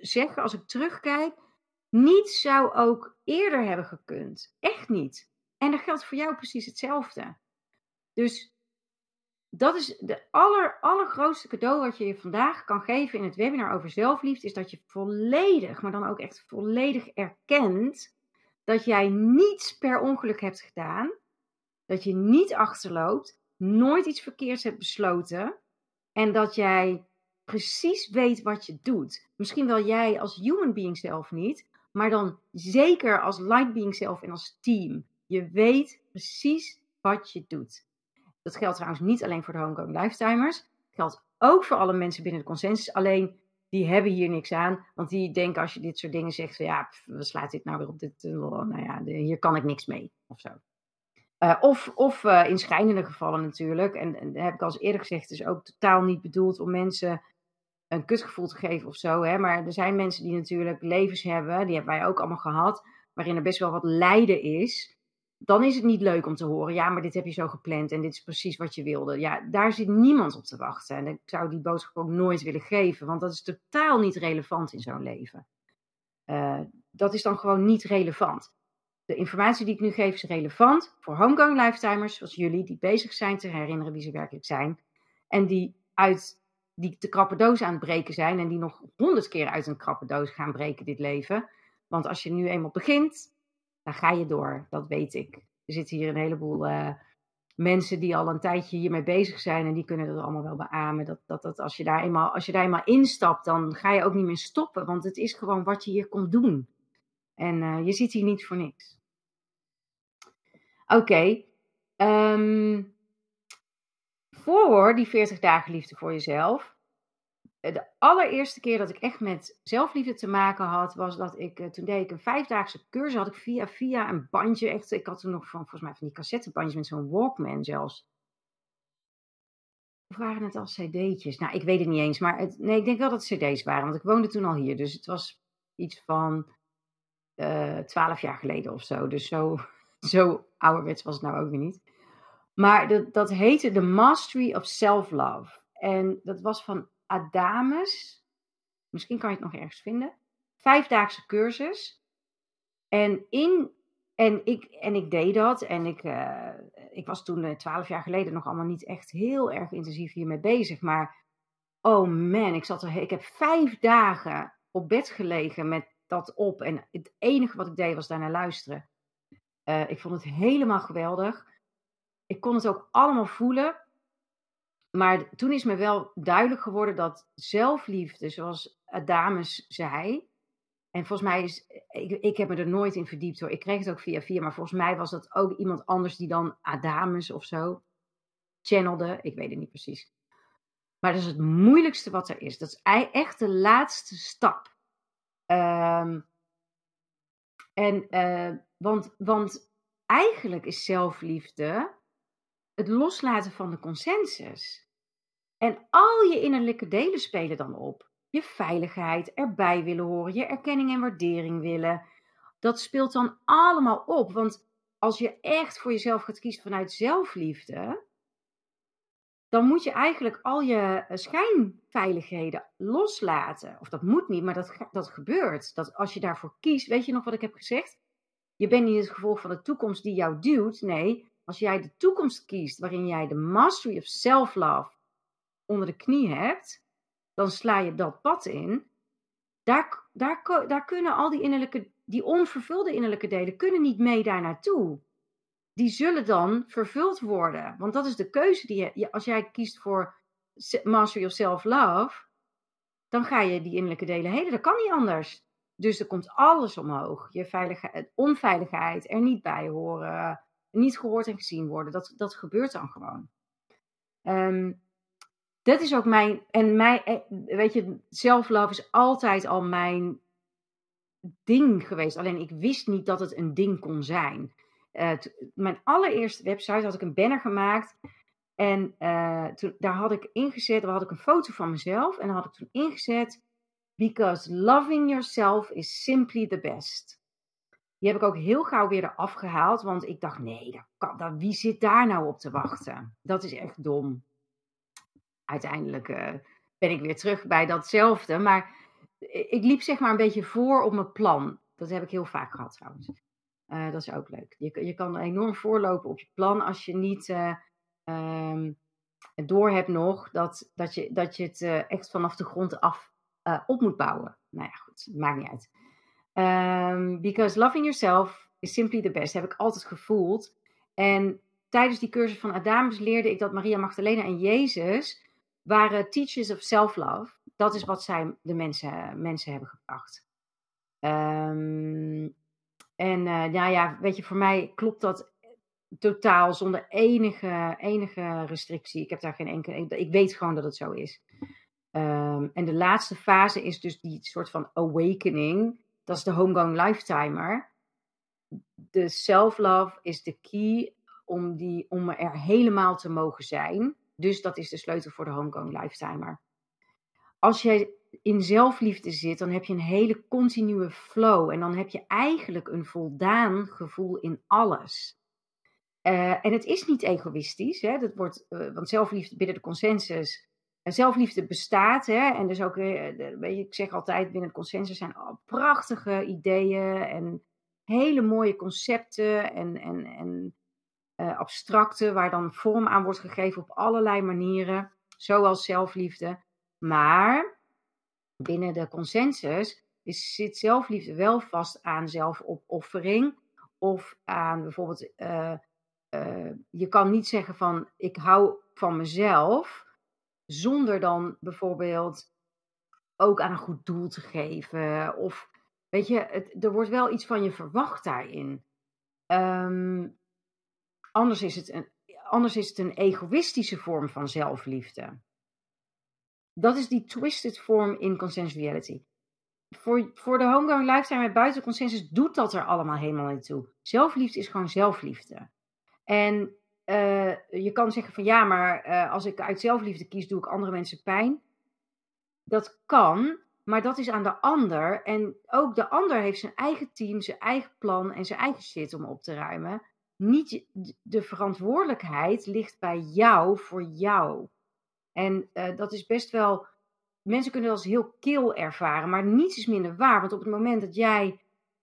zeggen, als ik terugkijk, niets zou ook eerder hebben gekund. Echt niet. En dat geldt voor jou precies hetzelfde. Dus dat is de aller, allergrootste cadeau wat je je vandaag kan geven in het webinar over zelfliefde. Is dat je volledig, maar dan ook echt volledig erkent dat jij niets per ongeluk hebt gedaan. Dat je niet achterloopt, nooit iets verkeerds hebt besloten. En dat jij precies weet wat je doet. Misschien wel jij als human being zelf niet, maar dan zeker als light being zelf en als team. Je weet precies wat je doet. Dat geldt trouwens niet alleen voor de homegoing lifetimers. Het geldt ook voor alle mensen binnen de consensus. Alleen die hebben hier niks aan. Want die denken als je dit soort dingen zegt. Van, ja, we slaat dit nou weer op dit. Nou ja, hier kan ik niks mee. Of zo. Uh, of of uh, in schijnende gevallen natuurlijk. En, en dat heb ik al eerder gezegd, het is ook totaal niet bedoeld om mensen een kutgevoel te geven of zo. Hè? Maar er zijn mensen die natuurlijk levens hebben, die hebben wij ook allemaal gehad, waarin er best wel wat lijden is. Dan is het niet leuk om te horen, ja, maar dit heb je zo gepland en dit is precies wat je wilde. Ja, daar zit niemand op te wachten. En ik zou die boodschap ook nooit willen geven, want dat is totaal niet relevant in zo'n leven. Uh, dat is dan gewoon niet relevant. De informatie die ik nu geef is relevant voor homegoing lifetimers zoals jullie, die bezig zijn te herinneren wie ze werkelijk zijn. En die uit die de krappe doos aan het breken zijn en die nog honderd keer uit een krappe doos gaan breken dit leven. Want als je nu eenmaal begint, dan ga je door. Dat weet ik. Er zitten hier een heleboel uh, mensen die al een tijdje hiermee bezig zijn en die kunnen dat allemaal wel beamen. Dat, dat, dat als, je daar eenmaal, als je daar eenmaal instapt, dan ga je ook niet meer stoppen. Want het is gewoon wat je hier komt doen. En uh, je zit hier niet voor niks. Oké. Okay. Um, voor die 40 dagen liefde voor jezelf. Eh, de allereerste keer dat ik echt met zelfliefde te maken had, was dat ik, eh, toen deed ik een vijfdaagse cursus, had ik via via een bandje, echt, ik had toen nog van, volgens mij van die cassettebandjes met zo'n Walkman zelfs. Of waren het al cd'tjes? Nou, ik weet het niet eens, maar het, nee, ik denk wel dat het cd's waren, want ik woonde toen al hier, dus het was iets van uh, twaalf jaar geleden of zo. Dus zo, zo ouderwets was het nou ook weer niet. Maar dat, dat heette The Mastery of Self-Love. En dat was van Adamus. Misschien kan je het nog ergens vinden. Vijfdaagse cursus. En, in, en, ik, en ik deed dat. En ik, uh, ik was toen uh, twaalf jaar geleden nog allemaal niet echt heel erg intensief hiermee bezig. Maar oh man, ik, zat er, ik heb vijf dagen op bed gelegen met dat op. En het enige wat ik deed was daarnaar luisteren. Uh, ik vond het helemaal geweldig ik kon het ook allemaal voelen. Maar toen is me wel duidelijk geworden dat zelfliefde, zoals Adamus zei. En volgens mij is. Ik, ik heb me er nooit in verdiept hoor. Ik kreeg het ook via via. Maar volgens mij was dat ook iemand anders die dan Adamus of zo channelde. Ik weet het niet precies. Maar dat is het moeilijkste wat er is. Dat is echt de laatste stap. Um, en, uh, want, want eigenlijk is zelfliefde het loslaten van de consensus. En al je innerlijke delen spelen dan op. Je veiligheid, erbij willen horen, je erkenning en waardering willen. Dat speelt dan allemaal op. Want als je echt voor jezelf gaat kiezen vanuit zelfliefde, dan moet je eigenlijk al je eh, schijnveiligheden loslaten. Of dat moet niet, maar dat, dat gebeurt. Dat als je daarvoor kiest, weet je nog wat ik heb gezegd? Je bent niet het gevolg van de toekomst die jou duwt. Nee, als jij de toekomst kiest waarin jij de mastery of self-love onder de knie hebt, dan sla je dat pad in. Daar, daar, daar kunnen al die innerlijke, die onvervulde innerlijke delen, kunnen niet mee daar naartoe. Die zullen dan vervuld worden. Want dat is de keuze die je, als jij kiest voor mastery of self-love, dan ga je die innerlijke delen helen. Dat kan niet anders. Dus er komt alles omhoog. Je veiligheid, onveiligheid, er niet bij horen, niet gehoord en gezien worden. Dat, dat gebeurt dan gewoon. Um, dat is ook mijn. En mijn, eh, weet je, self-love is altijd al mijn ding geweest. Alleen ik wist niet dat het een ding kon zijn. Uh, mijn allereerste website had ik een banner gemaakt. En uh, toen, daar had ik ingezet, daar had ik een foto van mezelf. En daar had ik toen ingezet. Because loving yourself is simply the best. Die heb ik ook heel gauw weer eraf gehaald. Want ik dacht, nee, dat kan, dat, wie zit daar nou op te wachten? Dat is echt dom. Uiteindelijk uh, ben ik weer terug bij datzelfde. Maar ik liep zeg maar een beetje voor op mijn plan. Dat heb ik heel vaak gehad trouwens. Uh, dat is ook leuk. Je, je kan enorm voorlopen op je plan als je niet uh, door hebt nog dat, dat, je, dat je het echt vanaf de grond af op moet bouwen. Nou ja, goed, maakt niet uit. Um, because loving yourself is simply the best, heb ik altijd gevoeld. En tijdens die cursus van Adamus leerde ik dat Maria Magdalena en Jezus waren teachers of self-love. Dat is wat zij de mensen, mensen hebben gebracht. Um, en uh, nou ja, weet je, voor mij klopt dat totaal zonder enige, enige restrictie. Ik heb daar geen enkele. Ik weet gewoon dat het zo is. Um, en de laatste fase is dus die soort van awakening. Dat is de homegoing lifetimer. De self-love is de key om, die, om er helemaal te mogen zijn. Dus dat is de sleutel voor de homegoing lifetimer. Als jij in zelfliefde zit, dan heb je een hele continue flow. En dan heb je eigenlijk een voldaan gevoel in alles. Eh, en het is niet egoïstisch, hè? Dat wordt, uh, want zelfliefde binnen de consensus. En zelfliefde bestaat, hè? en dus ook, uh, ik zeg altijd, binnen de consensus zijn al prachtige ideeën en hele mooie concepten en, en, en abstracte, waar dan vorm aan wordt gegeven op allerlei manieren, zoals zelfliefde. Maar binnen de consensus is, zit zelfliefde wel vast aan zelfopoffering of aan bijvoorbeeld uh, je kan niet zeggen van ik hou van mezelf, zonder dan bijvoorbeeld ook aan een goed doel te geven. Of weet je, er wordt wel iets van je verwacht daarin. Um, anders, is het een, anders is het een egoïstische vorm van zelfliefde. Dat is die twisted vorm in consensuality. Voor, voor de homegoing lifetime met buiten consensus doet dat er allemaal helemaal niet toe. Zelfliefde is gewoon zelfliefde. En uh, je kan zeggen van ja, maar uh, als ik uit zelfliefde kies, doe ik andere mensen pijn. Dat kan, maar dat is aan de ander. En ook de ander heeft zijn eigen team, zijn eigen plan en zijn eigen shit om op te ruimen. Niet de verantwoordelijkheid ligt bij jou voor jou. En uh, dat is best wel. Mensen kunnen dat als heel kil ervaren, maar niets is minder waar. Want op het moment dat jij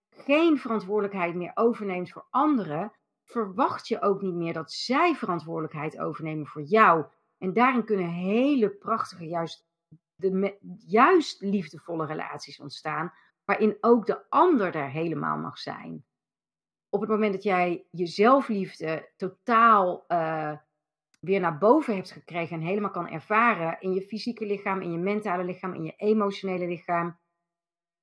geen verantwoordelijkheid meer overneemt voor anderen, verwacht je ook niet meer dat zij verantwoordelijkheid overnemen voor jou. En daarin kunnen hele prachtige, juist, de, juist liefdevolle relaties ontstaan, waarin ook de ander er helemaal mag zijn. Op het moment dat jij je zelfliefde totaal uh, weer naar boven hebt gekregen en helemaal kan ervaren in je fysieke lichaam, in je mentale lichaam, in je emotionele lichaam,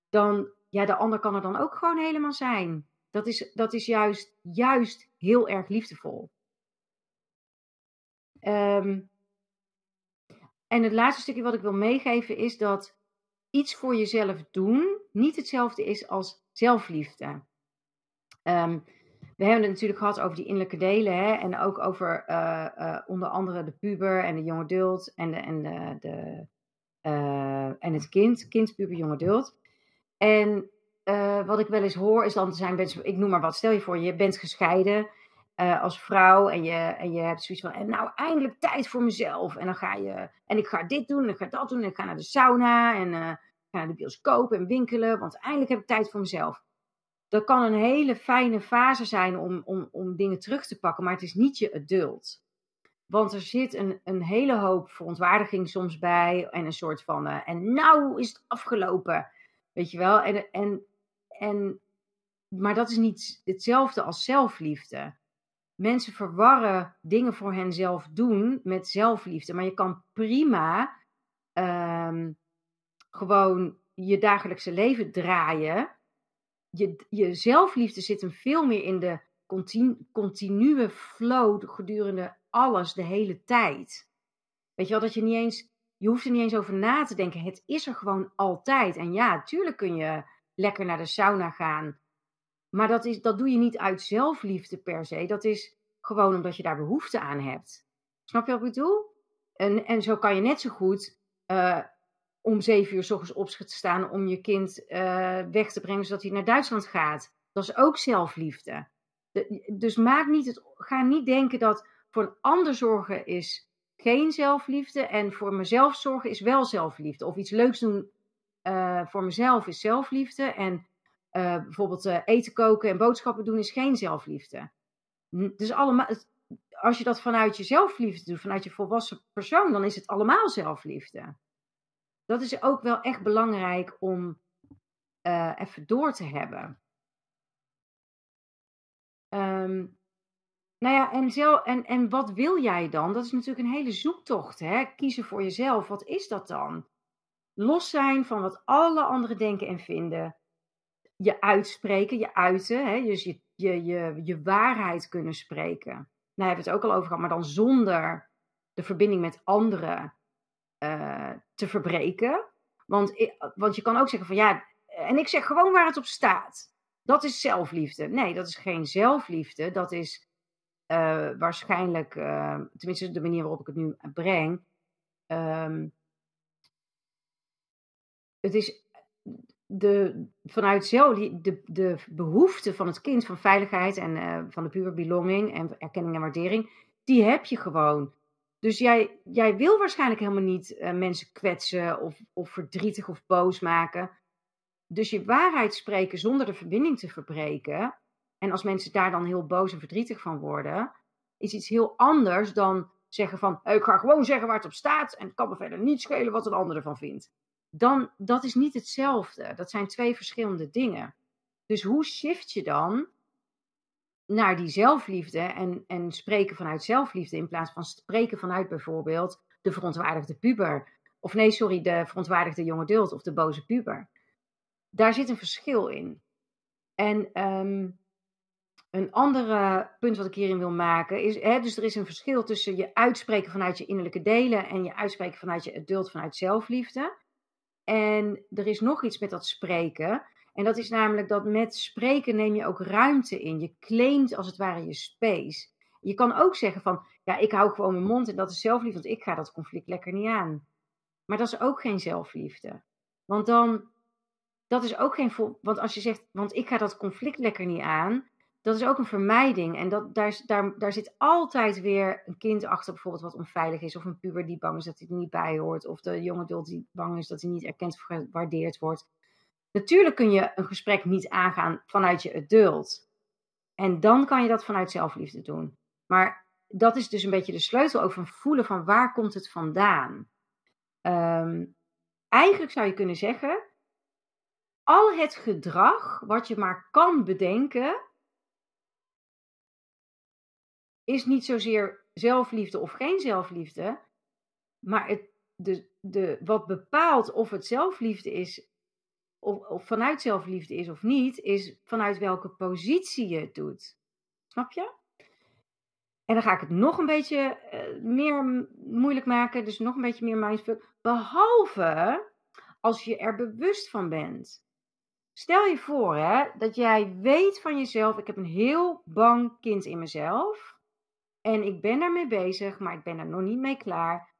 dan, ja, de ander kan er dan ook gewoon helemaal zijn. Dat is, dat is juist, juist heel erg liefdevol. Um, en het laatste stukje wat ik wil meegeven is dat iets voor jezelf doen niet hetzelfde is als zelfliefde. Um, we hebben het natuurlijk gehad over die innerlijke delen hè, en ook over uh, uh, onder andere de puber en de jonge adult en, de, en, de, de uh, en het kind, kind, puber, jonge adult. En wat ik wel eens hoor is dan zijn mensen, ik noem maar wat, stel je voor, je bent gescheiden als vrouw en je, en je hebt zoiets van, en nou eindelijk tijd voor mezelf. En dan ga je, en ik ga dit doen en ik ga dat doen en ik ga naar de sauna en ga naar de bioscoop en winkelen, want eindelijk heb ik tijd voor mezelf. Dat kan een hele fijne fase zijn om, om, om dingen terug te pakken, maar het is niet je adult. Want er zit een, een hele hoop verontwaardiging soms bij en een soort van, en nou is het afgelopen. Weet je wel? En, en en, maar dat is niet hetzelfde als zelfliefde. Mensen verwarren dingen voor henzelf doen met zelfliefde. Maar je kan prima um, gewoon je dagelijkse leven draaien. Je, je zelfliefde zit hem veel meer in de continu, continue flow gedurende alles, de hele tijd. Weet je wel, dat je niet eens, je hoeft er niet eens over na te denken. Het is er gewoon altijd. En ja, natuurlijk kun je lekker naar de sauna gaan. Maar dat, is, dat doe je niet uit zelfliefde per se. Dat is gewoon omdat je daar behoefte aan hebt. Snap je wat ik bedoel? En, en zo kan je net zo goed uh, om zeven uur s ochtends op te staan om je kind uh, weg te brengen zodat hij naar Duitsland gaat. Dat is ook zelfliefde. De, dus maak niet het, ga niet denken dat voor een ander zorgen is geen zelfliefde en voor mezelf zorgen is wel zelfliefde. Of iets leuks doen uh, voor mezelf is zelfliefde. En uh, bijvoorbeeld eten koken en boodschappen doen is geen zelfliefde. Dus allemaal, als je dat vanuit je zelfliefde doet, vanuit je volwassen persoon, dan is het allemaal zelfliefde. Dat is ook wel echt belangrijk om even door te hebben. Um, nou ja, en, zelf, en, en wat wil jij dan? Dat is natuurlijk een hele zoektocht. Hè? Kiezen voor jezelf. Wat is dat dan? Los zijn van wat alle anderen denken en vinden. Je uitspreken, je uiten. Hè? Dus je, je, je, je waarheid kunnen spreken. Nou hebben we het ook al over gehad, maar dan zonder de verbinding met anderen uh, te verbreken. Want, want je kan ook zeggen van ja, en ik zeg gewoon waar het op staat. Dat is zelfliefde. Nee, dat is geen zelfliefde. Dat is uh, waarschijnlijk, tenminste de manier waarop ik het nu breng, um, het is de, vanuit zelf, de, de behoefte van het kind van veiligheid en van de pure belonging en erkenning en waardering, die heb je gewoon. Dus jij, jij wil waarschijnlijk helemaal niet uh, mensen kwetsen of, of verdrietig of boos maken. Dus je waarheid spreken zonder de verbinding te verbreken. En als mensen daar dan heel boos en verdrietig van worden, is iets heel anders dan zeggen van ik ga gewoon zeggen waar het op staat en het kan me verder niet schelen wat een ander ervan vindt. Dan, dat is niet hetzelfde. Dat zijn twee verschillende dingen. Dus hoe shift je dan naar die zelfliefde en, en spreken vanuit zelfliefde in plaats van spreken vanuit bijvoorbeeld de verontwaardigde puber. Of nee, sorry, de verontwaardigde jonge dult of de boze puber. Daar zit een verschil in. En um, een ander punt wat ik hierin wil maken is, hè, dus er is een verschil tussen je uitspreken vanuit je innerlijke delen en je uitspreken vanuit je adult, vanuit zelfliefde. En er is nog iets met dat spreken. En dat is namelijk dat met spreken neem je ook ruimte in. Je claimt als het ware je space. Je kan ook zeggen van, ja, ik hou gewoon mijn mond en dat is zelfliefde, want ik ga dat conflict lekker niet aan. Maar dat is ook geen zelfliefde. Want dan, dat is ook geen, want als je zegt, want ik ga dat conflict lekker niet aan, dat is ook een vermijding. En dat, daar, daar, daar zit altijd weer een kind achter, bijvoorbeeld wat onveilig is. Of een puber die bang is dat hij er niet bij hoort. Of de jonge adult die bang is dat hij niet erkend of gewaardeerd wordt. Natuurlijk kun je een gesprek niet aangaan vanuit je adult. En dan kan je dat vanuit zelfliefde doen. Maar dat is dus een beetje de sleutel van voelen van waar komt het vandaan. Um, eigenlijk zou je kunnen zeggen, al het gedrag wat je maar kan bedenken, is niet zozeer zelfliefde of geen zelfliefde, maar het, de, de, wat bepaalt of het zelfliefde is, of, of vanuit zelfliefde is of niet, is vanuit welke positie je het doet. Snap je? En dan ga ik het nog een beetje uh, meer moeilijk maken, dus nog een beetje meer mindfuck. Behalve als je er bewust van bent. Stel je voor hè, dat jij weet van jezelf: ik heb een heel bang kind in mezelf. En ik ben daarmee bezig, maar ik ben er nog niet mee klaar.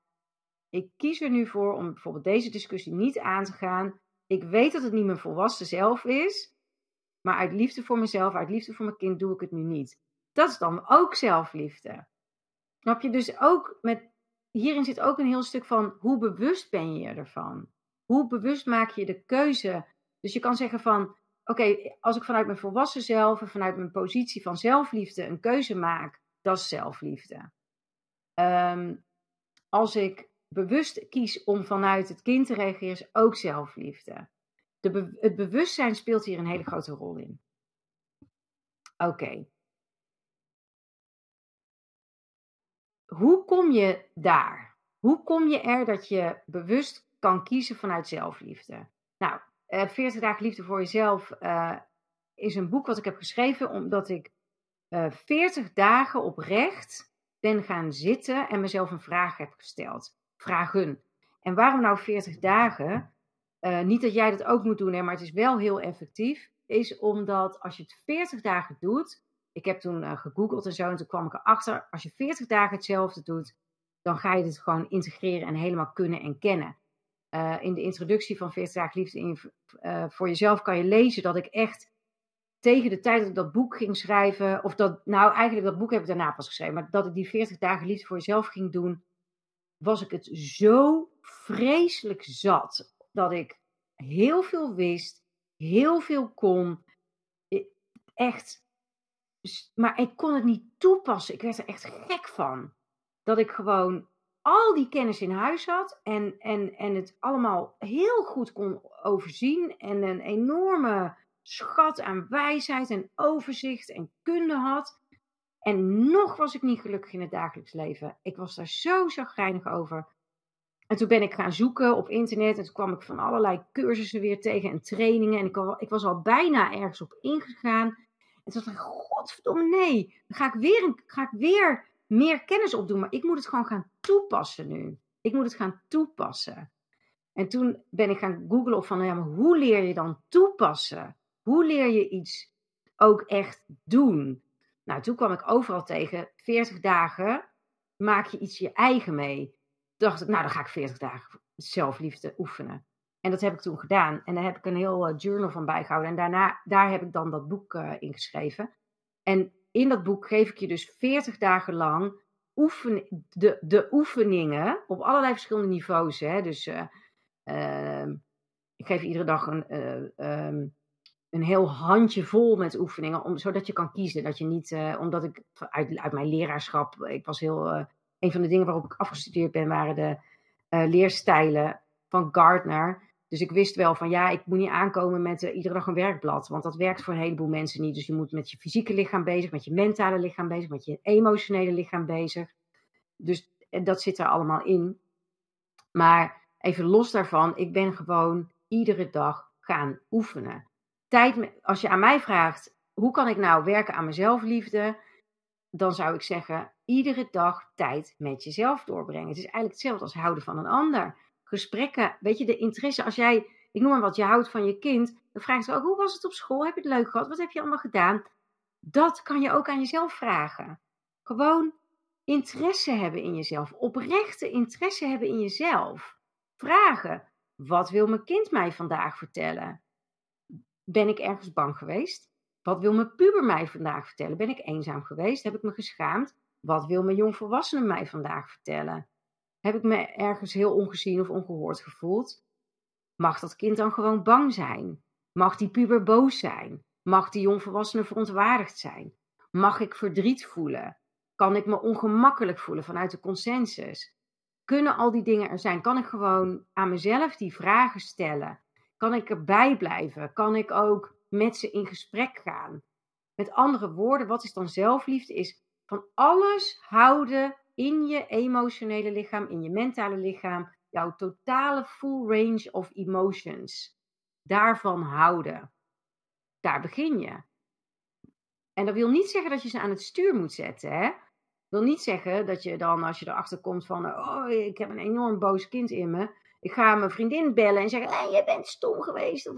Ik kies er nu voor om bijvoorbeeld deze discussie niet aan te gaan. Ik weet dat het niet mijn volwassen zelf is, maar uit liefde voor mezelf, uit liefde voor mijn kind doe ik het nu niet. Dat is dan ook zelfliefde. Snap je? Dus ook met, hierin zit ook een heel stuk van hoe bewust ben je ervan? Hoe bewust maak je de keuze? Dus je kan zeggen van, oké, als ik vanuit mijn volwassen zelf en vanuit mijn positie van zelfliefde een keuze maak, dat is zelfliefde. Ehm, als ik bewust kies om vanuit het kind te reageren, is ook zelfliefde. De het bewustzijn speelt hier een hele grote rol in. Oké. Hoe kom je daar? Hoe kom je er dat je bewust kan kiezen vanuit zelfliefde? Nou, 40 eh, dagen liefde voor jezelf uh, is een boek wat ik heb geschreven omdat ik uh, eh, 40 dagen oprecht ben gaan zitten en mezelf een vraag heb gesteld. Vragen. En waarom nou 40 dagen? Uh, niet dat jij dat ook moet doen, hè, maar het is wel heel effectief. Is omdat als je het 40 dagen doet. Ik heb toen uh, gegoogeld en zo, en toen kwam ik erachter. Als je 40 dagen hetzelfde doet, dan ga je dit gewoon integreren en helemaal kunnen en kennen. Uh, in de introductie van 40 dagen liefde in, voor jezelf kan je lezen dat ik echt tegen de tijd dat ik dat boek ging schrijven, of dat, nou eigenlijk dat boek heb ik daarna pas geschreven, maar dat ik die 40 dagen liefde voor jezelf ging doen, was ik het zo vreselijk zat dat ik heel veel wist, heel veel kon, echt, maar ik kon het niet toepassen. Ik werd er echt gek van. Dat ik gewoon al die kennis in huis had en, en, en het allemaal heel goed kon overzien en een enorme schat aan wijsheid en overzicht en kunde had. En nog was ik niet gelukkig in het dagelijks leven. Ik was daar zo chagrijnig over. En toen ben ik gaan zoeken op internet en toen kwam ik van allerlei cursussen weer tegen en trainingen. En ik, ik was al bijna ergens op ingegaan. En toen dacht ik, godverdomme nee, dan ga ik, weer, ga ik weer meer kennis opdoen. Maar ik moet het gewoon gaan toepassen nu. Ik moet het gaan toepassen. En toen ben ik gaan googlen op van, ja, maar hoe leer je dan toepassen? Hoe leer je iets ook echt doen? Nou, toen kwam ik overal tegen 40 dagen maak je iets je eigen mee. Dacht ik, nou dan ga ik 40 dagen zelfliefde oefenen. En dat heb ik toen gedaan. En daar heb ik een heel uh, journal van bijgehouden. En daarna, daar heb ik dan dat boek uh, in geschreven. En in dat boek geef ik je dus 40 dagen lang oefen, de, de oefeningen op allerlei verschillende niveaus. Hè? Dus uh, ik geef iedere dag een, um, een heel handje vol met oefeningen, om, zodat je kan kiezen. Dat je niet, omdat ik uit, uit mijn leraarschap, ik was heel, een van de dingen waarop ik afgestudeerd ben, waren de leerstijlen van Gardner. Dus ik wist wel van ja, ik moet niet aankomen met iedere dag een werkblad. Want dat werkt voor een heleboel mensen niet. Dus je moet met je fysieke lichaam bezig, met je mentale lichaam bezig, met je emotionele lichaam bezig. Dus dat zit er allemaal in. Maar even los daarvan, ik ben gewoon iedere dag gaan oefenen. Tijd, als je aan mij vraagt, hoe kan ik nou werken aan mezelfliefde? Dan zou ik zeggen, iedere dag tijd met jezelf doorbrengen. Het is eigenlijk hetzelfde als houden van een ander gesprekken, weet je, de interesse. Als jij, ik noem maar wat, je houdt van je kind, dan vraag je ook, hoe was het op school? Heb je het leuk gehad? Wat heb je allemaal gedaan? Dat kan je ook aan jezelf vragen. Gewoon interesse hebben in jezelf, oprechte interesse hebben in jezelf. Vragen, wat wil mijn kind mij vandaag vertellen? Ben ik ergens bang geweest? Wat wil mijn puber mij vandaag vertellen? Ben ik eenzaam geweest? Heb ik me geschaamd? Wat wil mijn jongvolwassene mij vandaag vertellen? Heb ik me ergens heel ongezien of ongehoord gevoeld? Mag dat kind dan gewoon bang zijn? Mag die puber boos zijn? Mag die jongvolwassene verontwaardigd zijn? Mag ik verdriet voelen? Kan ik me ongemakkelijk voelen vanuit de consensus? Kunnen al die dingen er zijn? Kan ik gewoon aan mezelf die vragen stellen? Kan ik erbij blijven? Kan ik ook met ze in gesprek gaan? Met andere woorden, wat is dan zelfliefde? Is van alles houden in je emotionele lichaam, in je mentale lichaam, jouw totale full range of emotions. Daarvan houden. Daar begin je. En dat wil niet zeggen dat je ze aan het stuur moet zetten. Hè? Dat wil niet zeggen dat je dan, als je erachter komt van, oh, ik heb een enorm boos kind in me. Ik ga mijn vriendin bellen en zeggen, je bent stom geweest.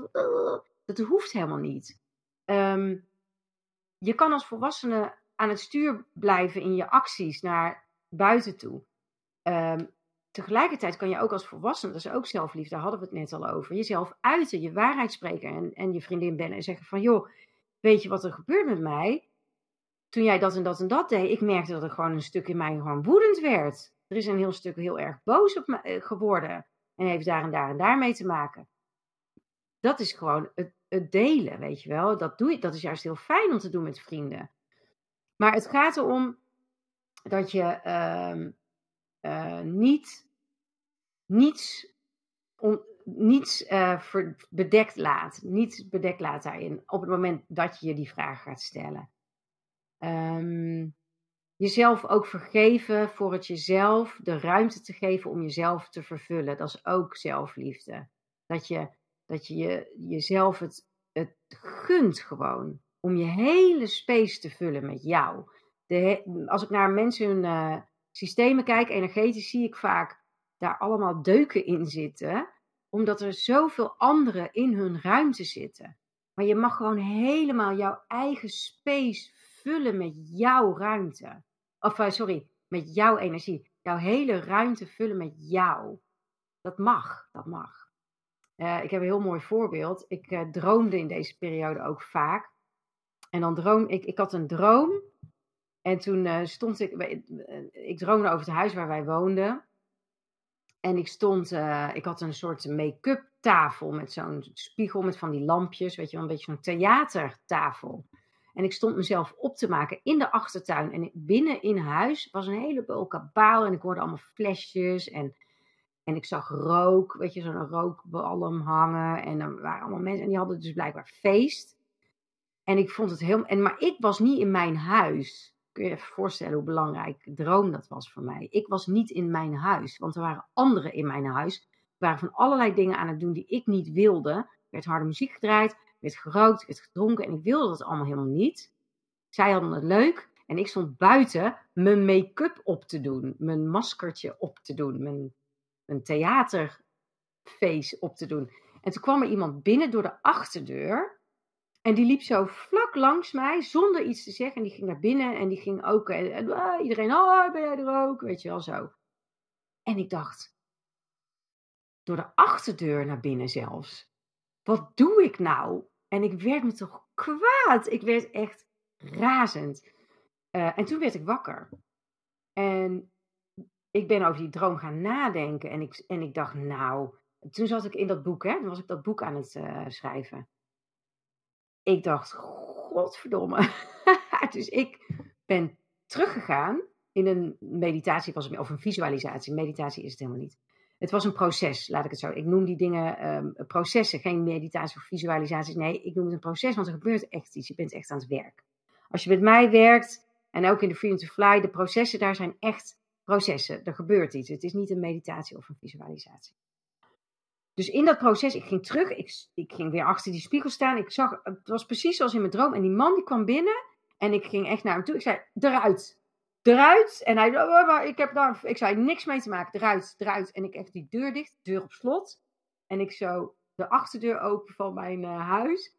Dat hoeft helemaal niet. Um, je kan als volwassene aan het stuur blijven in je acties naar buiten toe. Um, tegelijkertijd kan je ook als volwassene, dat is ook zelfliefde, daar hadden we het net al over, jezelf uiten, je waarheid spreken en, en je vriendin bellen en zeggen van, joh, weet je wat er gebeurt met mij? Toen jij dat en dat en dat deed, ik merkte dat er gewoon een stuk in mij gewoon woedend werd. Er is een heel stuk heel erg boos op me eh, geworden en heeft daar en daar en daar mee te maken. Dat is gewoon het, het delen, weet je wel. Dat, doe je, dat is juist heel fijn om te doen met vrienden. Maar het gaat erom dat je uh, niet, niets, niets uh, bedekt laat. Niets bedekt laat daarin op het moment dat je je die vraag gaat stellen. Um, jezelf ook vergeven voor het jezelf de ruimte te geven om jezelf te vervullen. Dat is ook zelfliefde. Dat je, dat je jezelf het, het gunt gewoon om je hele space te vullen met jou de, als ik naar mensen hun uh, systemen kijk, energetisch, zie ik vaak daar allemaal deuken in zitten, omdat er zoveel anderen in hun ruimte zitten. Maar je mag gewoon helemaal jouw eigen space vullen met jouw ruimte. Of uh, sorry, met jouw energie. Jouw hele ruimte vullen met jou. Dat mag, dat mag. Uh, ik heb een heel mooi voorbeeld. Ik uh, droomde in deze periode ook vaak. En dan droom ik, ik had een droom en toen stond ik, eh, ik droomde over het huis waar wij woonden. En ik stond, ik had een soort make-up tafel met zo'n spiegel met van die lampjes, weet je wel, een beetje zo'n theatertafel. En ik stond mezelf op te maken in de achtertuin. En binnen in huis was een hele boel kabaal en ik hoorde allemaal flesjes en, en ik zag rook, weet je, zo'n rookbalm hangen. En er waren allemaal mensen en die hadden dus blijkbaar feest. En ik vond het heel, en, maar ik was niet in mijn huis kun je even voorstellen hoe belangrijk droom dat was voor mij. Ik was niet in mijn huis, want er waren anderen in mijn huis. Er waren van allerlei dingen aan het doen die ik niet wilde. Er werd harde muziek gedraaid, werd gerookt, werd gedronken en ik wilde dat allemaal helemaal niet. Zij hadden het leuk en ik stond buiten mijn make-up op te doen, mijn maskertje op te doen, mijn, mijn theaterface op te doen. En toen kwam er iemand binnen door de achterdeur En die liep zo vlak langs mij, zonder iets te zeggen. En die ging naar binnen en die ging ook. En, en ah, iedereen, oh, ben jij er ook? Weet je wel zo. En ik dacht, door de achterdeur naar binnen zelfs. Wat doe ik nou? En ik werd me toch kwaad. Ik werd echt razend. Uh, en toen werd ik wakker. En ik ben over die droom gaan nadenken. En ik, en ik dacht, nou, toen zat ik in dat boek, hè? Toen was ik dat boek aan het uh, schrijven. Ik dacht, godverdomme. dus ik ben teruggegaan in een meditatie, of een visualisatie. Meditatie is het helemaal niet. Het was een proces, laat ik het zo. Ik noem die dingen um, processen, geen meditatie of visualisaties. Nee, ik noem het een proces, want er gebeurt echt iets. Je bent echt aan het werk. Als je met mij werkt, en ook in de Freedom to Fly, de processen daar zijn echt processen. Er gebeurt iets. Het is niet een meditatie of een visualisatie. Dus in dat proces, ik ging terug, ik, ik ging weer achter die spiegel staan. Ik zag, het was precies zoals in mijn droom. En die man die kwam binnen en ik ging echt naar hem toe. Ik zei, eruit, eruit. En hij oh, ik heb daar, ik zei, niks mee te maken, eruit, eruit. En ik echt die deur dicht, deur op slot. En ik zo de achterdeur open van mijn uh, huis.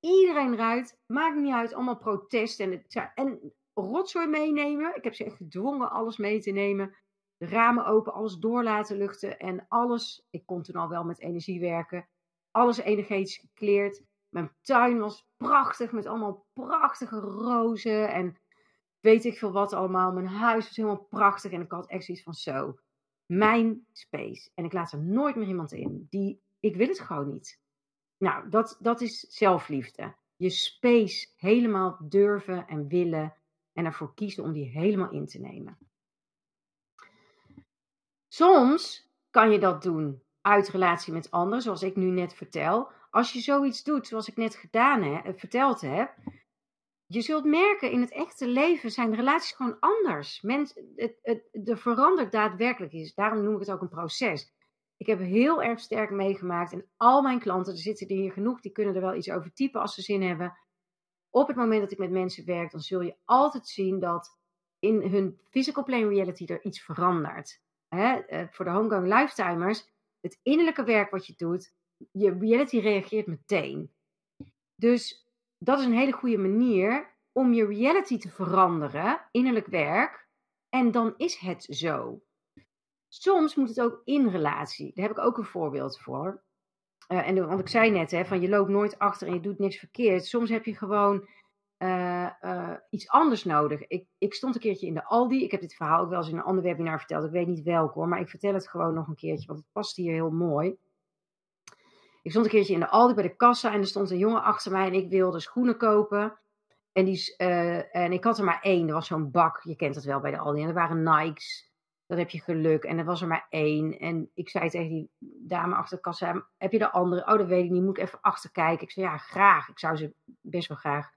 Iedereen eruit, maakt niet uit, allemaal protest. En, het, en rotzooi meenemen. Ik heb ze echt gedwongen alles mee te nemen. De ramen open, alles door laten luchten. En alles, ik kon toen al wel met energie werken. Alles energetisch gekleerd. Mijn tuin was prachtig met allemaal prachtige rozen. En weet ik veel wat allemaal. Mijn huis was helemaal prachtig. En ik had echt zoiets van zo. Mijn space. En ik laat er nooit meer iemand in. Die, ik wil het gewoon niet. Nou, dat, dat is zelfliefde. Je space helemaal durven en willen en ervoor kiezen om die helemaal in te nemen. Soms kan je dat doen uit relatie met anderen, zoals ik nu net vertel. Als je zoiets doet, zoals ik net gedaan heb, verteld heb, je zult merken in het echte leven zijn relaties gewoon anders. Mens, het, het, er verandert daadwerkelijk is. Daarom noem ik het ook een proces. Ik heb heel erg sterk meegemaakt en al mijn klanten, er zitten hier genoeg, die kunnen er wel iets over typen als ze zin hebben op het moment dat ik met mensen werk, dan zul je altijd zien dat in hun physical plane reality er iets verandert. Hè? Eh, voor de homegoing lifetimers, het innerlijke werk wat je doet, je reality reageert meteen. Dus dat is een hele goede manier om je reality te veranderen, innerlijk werk, en dan is het zo. Soms moet het ook in relatie. Daar heb ik ook een voorbeeld voor. Uh, en want ik zei net, hè, van je loopt nooit achter en je doet niks verkeerd. Soms heb je gewoon uh, uh, iets anders nodig. Ik, ik stond een keertje in de Aldi. Ik heb dit verhaal ook wel eens in een ander webinar verteld. Ik weet niet welk hoor, maar ik vertel het gewoon nog een keertje, want het past hier heel mooi. Ik stond een keertje in de Aldi bij de kassa en er stond een jongen achter mij en ik wilde schoenen kopen. En, die, en ik had er maar één. Er was zo'n bak, je kent dat wel bij de Aldi. En er waren Nikes dan heb je geluk. En er was er maar één. En ik zei tegen die dame achter de kassa, heb je de andere? Oh, dat weet ik niet, moet ik even achter kijken. Ik zei, ja, graag. Ik zou ze best wel graag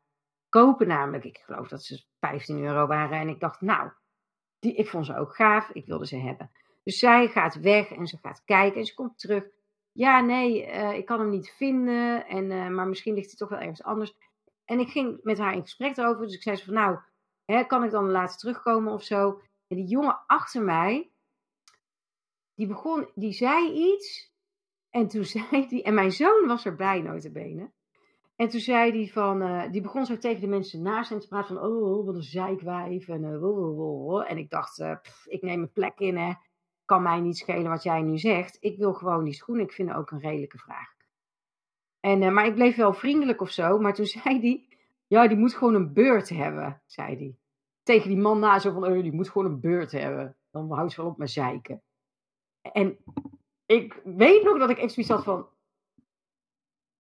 kopen namelijk. Ik geloof dat ze 15 euro waren. En ik dacht, nou, die, ik vond ze ook gaaf. Ik wilde ze hebben. Dus zij gaat weg en ze gaat kijken en ze komt terug. Ja, nee, uh, ik kan hem niet vinden. En, uh, maar misschien ligt hij toch wel ergens anders. En ik ging met haar in gesprek erover. Dus ik zei ze van, nou, hè, kan ik dan later terugkomen of zo? En die jongen achter mij, die begon, die zei iets. En toen zei die, en mijn zoon was erbij, notabene. En toen zei die van, uh, die begon zo tegen de mensen naast hem te praten van, oh, wat een zeikwijf. En, uh, oh, oh, en ik dacht, ik neem een plek in, hè. Kan mij niet schelen wat jij nu zegt. Ik wil gewoon die schoenen. Ik vind het ook een redelijke vraag. En, maar ik bleef wel vriendelijk of zo. Maar toen zei die, ja, die moet gewoon een beurt hebben, zei die tegen die man na zo van, oh, die moet gewoon een beurt hebben. Dan houdt ze wel op met zeiken. En ik weet nog dat ik echt zoiets had van,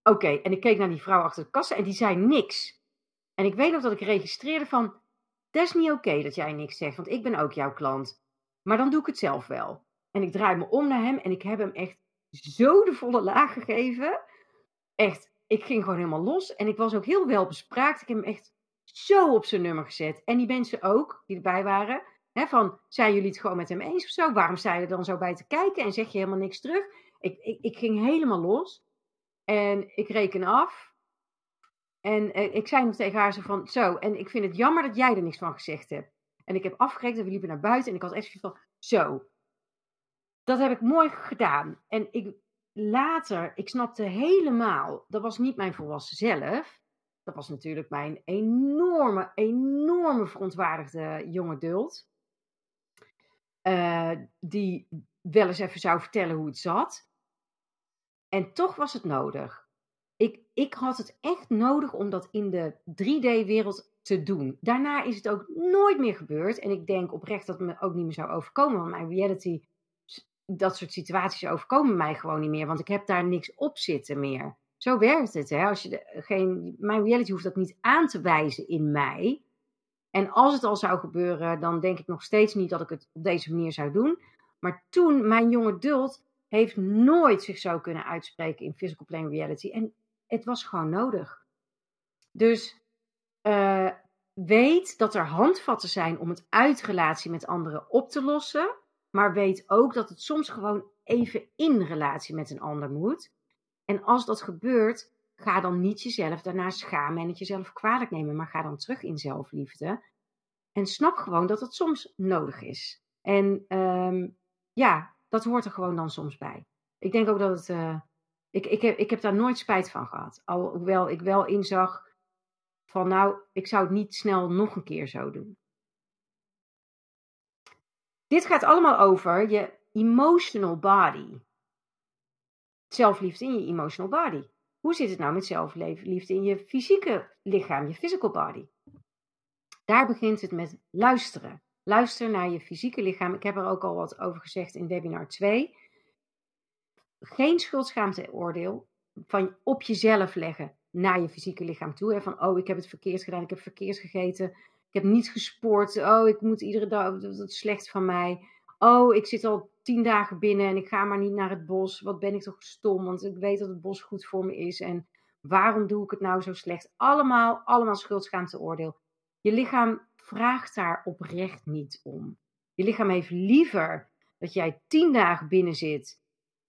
oké. En ik keek naar die vrouw achter de kassa en die zei niks. En ik weet nog dat ik registreerde van, dat is niet oké dat jij niks zegt, want ik ben ook jouw klant. Maar dan doe ik het zelf wel. En ik draai me om naar hem en ik heb hem echt zo de volle laag gegeven. Echt, ik ging gewoon helemaal los. En ik was ook heel wel bespraakt. Ik heb hem echt zo op zijn nummer gezet. En die mensen ook, die erbij waren, hè, van, zijn jullie het gewoon met hem eens of zo? Waarom sta je er dan zo bij te kijken en zeg je helemaal niks terug? Ik, ik, ging helemaal los. En ik reken af. En eh, ik zei nog tegen haar zo van, zo, en ik vind het jammer dat jij er niks van gezegd hebt. En ik heb afgerekend en we liepen naar buiten en ik had echt van, zo, dat heb ik mooi gedaan. En ik, later, ik snapte helemaal, dat was niet mijn volwassen zelf. Dat was natuurlijk mijn enorme, enorme verontwaardigde jonge duld. Uh, die wel eens even zou vertellen hoe het zat. En toch was het nodig. Ik, ik had het echt nodig om dat in de 3D-wereld te doen. Daarna is het ook nooit meer gebeurd. En ik denk oprecht dat het me ook niet meer zou overkomen. Want mijn reality, dat soort situaties overkomen mij gewoon niet meer. Want ik heb daar niks op zitten meer. Zo werkt het. Hè? Als je geen, mijn reality hoeft dat niet aan te wijzen in mij. En als het al zou gebeuren, dan denk ik nog steeds niet dat ik het op deze manier zou doen. Maar toen, mijn jonge duld heeft nooit zich zo kunnen uitspreken in physical plane reality. En het was gewoon nodig. Dus uh, weet dat er handvatten zijn om het uit relatie met anderen op te lossen. Maar weet ook dat het soms gewoon even in relatie met een ander moet. En als dat gebeurt, ga dan niet jezelf daarna schamen en het jezelf kwalijk nemen. Maar ga dan terug in zelfliefde. En snap gewoon dat het soms nodig is. En um, ja, dat hoort er gewoon dan soms bij. Ik denk ook dat het. Uh, ik, ik, heb, ik heb daar nooit spijt van gehad. Alhoewel ik wel inzag van nou, ik zou het niet snel nog een keer zo doen. Dit gaat allemaal over je emotional body. Zelfliefde in je emotional body. Hoe zit het nou met zelfliefde in je fysieke lichaam, je physical body? Daar begint het met luisteren. Luister naar je fysieke lichaam. Ik heb er ook al wat over gezegd in webinar 2. Geen schuldschaamteoordeel van op jezelf leggen naar je fysieke lichaam toe. Hè? Van, oh, ik heb het verkeerd gedaan, ik heb verkeerd gegeten, ik heb niet gesport, oh, ik moet iedere dag, dat is slecht van mij. Oh, ik zit al tien dagen binnen en ik ga maar niet naar het bos. Wat ben ik toch stom, want ik weet dat het bos goed voor me is. En waarom doe ik het nou zo slecht? Allemaal, allemaal schuldschaamteoordeel. Je lichaam vraagt daar oprecht niet om. Je lichaam heeft liever dat jij tien dagen binnen zit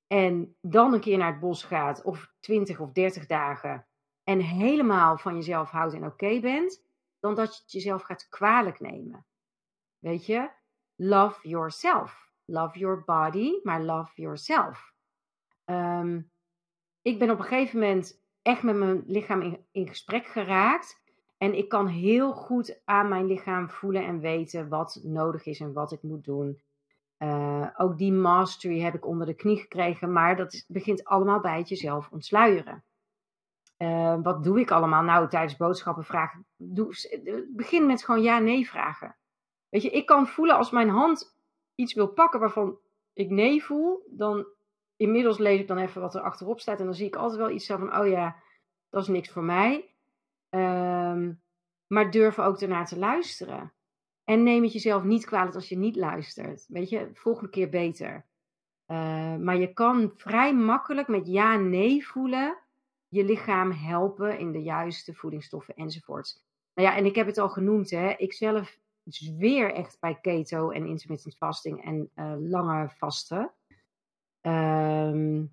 en dan een keer naar het bos gaat, of twintig of dertig dagen, en helemaal van jezelf houdt en oké bent, dan dat je het jezelf gaat kwalijk nemen. Weet je? Love yourself. Love your body, maar love yourself. Um, ik ben op een gegeven moment echt met mijn lichaam in, gesprek geraakt. En ik kan heel goed aan mijn lichaam voelen en weten wat nodig is en wat ik moet doen. Uh, ook die mastery heb ik onder de knie gekregen, maar dat begint allemaal bij het jezelf ontsluieren. Uh, wat doe ik allemaal nou tijdens boodschappen vragen? Doe, begin met gewoon ja-nee vragen. Weet je, ik kan voelen als mijn hand iets wil pakken waarvan ik nee voel, dan inmiddels lees ik dan even wat er achterop staat en dan zie ik altijd wel iets van, oh ja, dat is niks voor mij. Um, maar durf ook ernaar te luisteren. En neem het jezelf niet kwalijk als je niet luistert. Weet je, volgende keer beter. Uh, maar je kan vrij makkelijk met ja-nee voelen je lichaam helpen in de juiste voedingsstoffen enzovoorts. Nou ja, en ik heb het al genoemd, hè. Ik zelf zweer echt bij keto en intermittent fasting en uh, lange vasten. Um,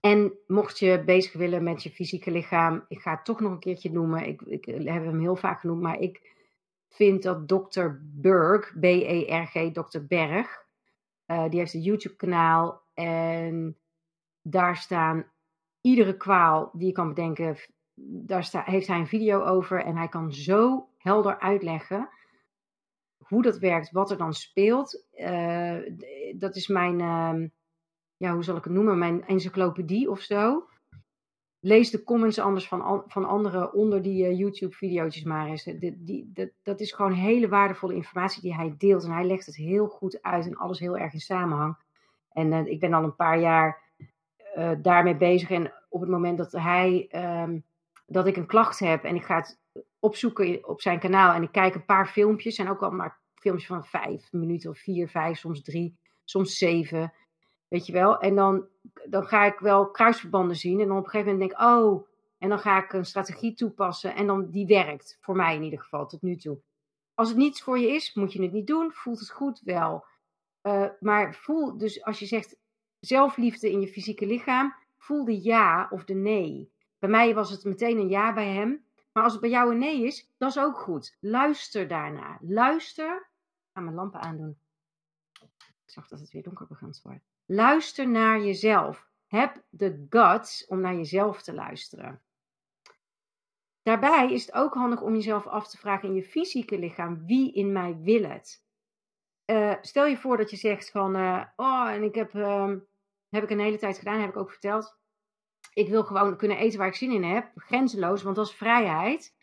en mocht je bezig willen met je fysieke lichaam, ik ga het toch nog een keertje noemen. Ik, ik heb hem heel vaak genoemd, maar ik vind dat Dr. Berg, B-E-R-G, Dr. Berg, die heeft een YouTube-kanaal en daar staan iedere kwaal die je kan bedenken, daar heeft hij een video over en hij kan zo helder uitleggen hoe dat werkt, wat er dan speelt. Uh, dat is mijn, uh, ja, hoe zal ik het noemen, mijn encyclopedie of zo. Lees de comments anders van, van anderen onder die uh, YouTube-video's maar eens. Die, die, dat, is gewoon hele waardevolle informatie die hij deelt. En hij legt het heel goed uit en alles heel erg in samenhang. En uh, ik ben al een paar jaar uh, daarmee bezig. En op het moment dat hij, um, dat ik een klacht heb en ik ga het opzoeken op zijn kanaal en ik kijk een paar filmpjes, zijn ook al maar filmpjes van vijf minuten of vier, vijf, soms drie, soms zeven. Weet je wel? En dan, dan ga ik wel kruisverbanden zien. En dan op een gegeven moment denk ik, oh, en dan ga ik een strategie toepassen. En dan die werkt, voor mij in ieder geval, tot nu toe. Als het niets voor je is, moet je het niet doen. Voelt het goed wel. Uh, maar voel, dus als je zegt zelfliefde in je fysieke lichaam, voel de ja of de nee. Bij mij was het meteen een ja bij hem. Maar als het bij jou een nee is, dat is ook goed. Luister daarna. Luister. Ik ga mijn lampen aandoen. Ik zag dat het weer donker begint te worden. Luister naar jezelf. Heb de guts om naar jezelf te luisteren. daarbij is het ook handig om jezelf af te vragen in je fysieke lichaam: wie in mij wil het? Uh, stel je voor dat je zegt van, uh, oh, en ik heb, uh, heb ik een hele tijd gedaan, heb ik ook verteld. Ik wil gewoon kunnen eten waar ik zin in heb, grenzeloos, want dat is vrijheid.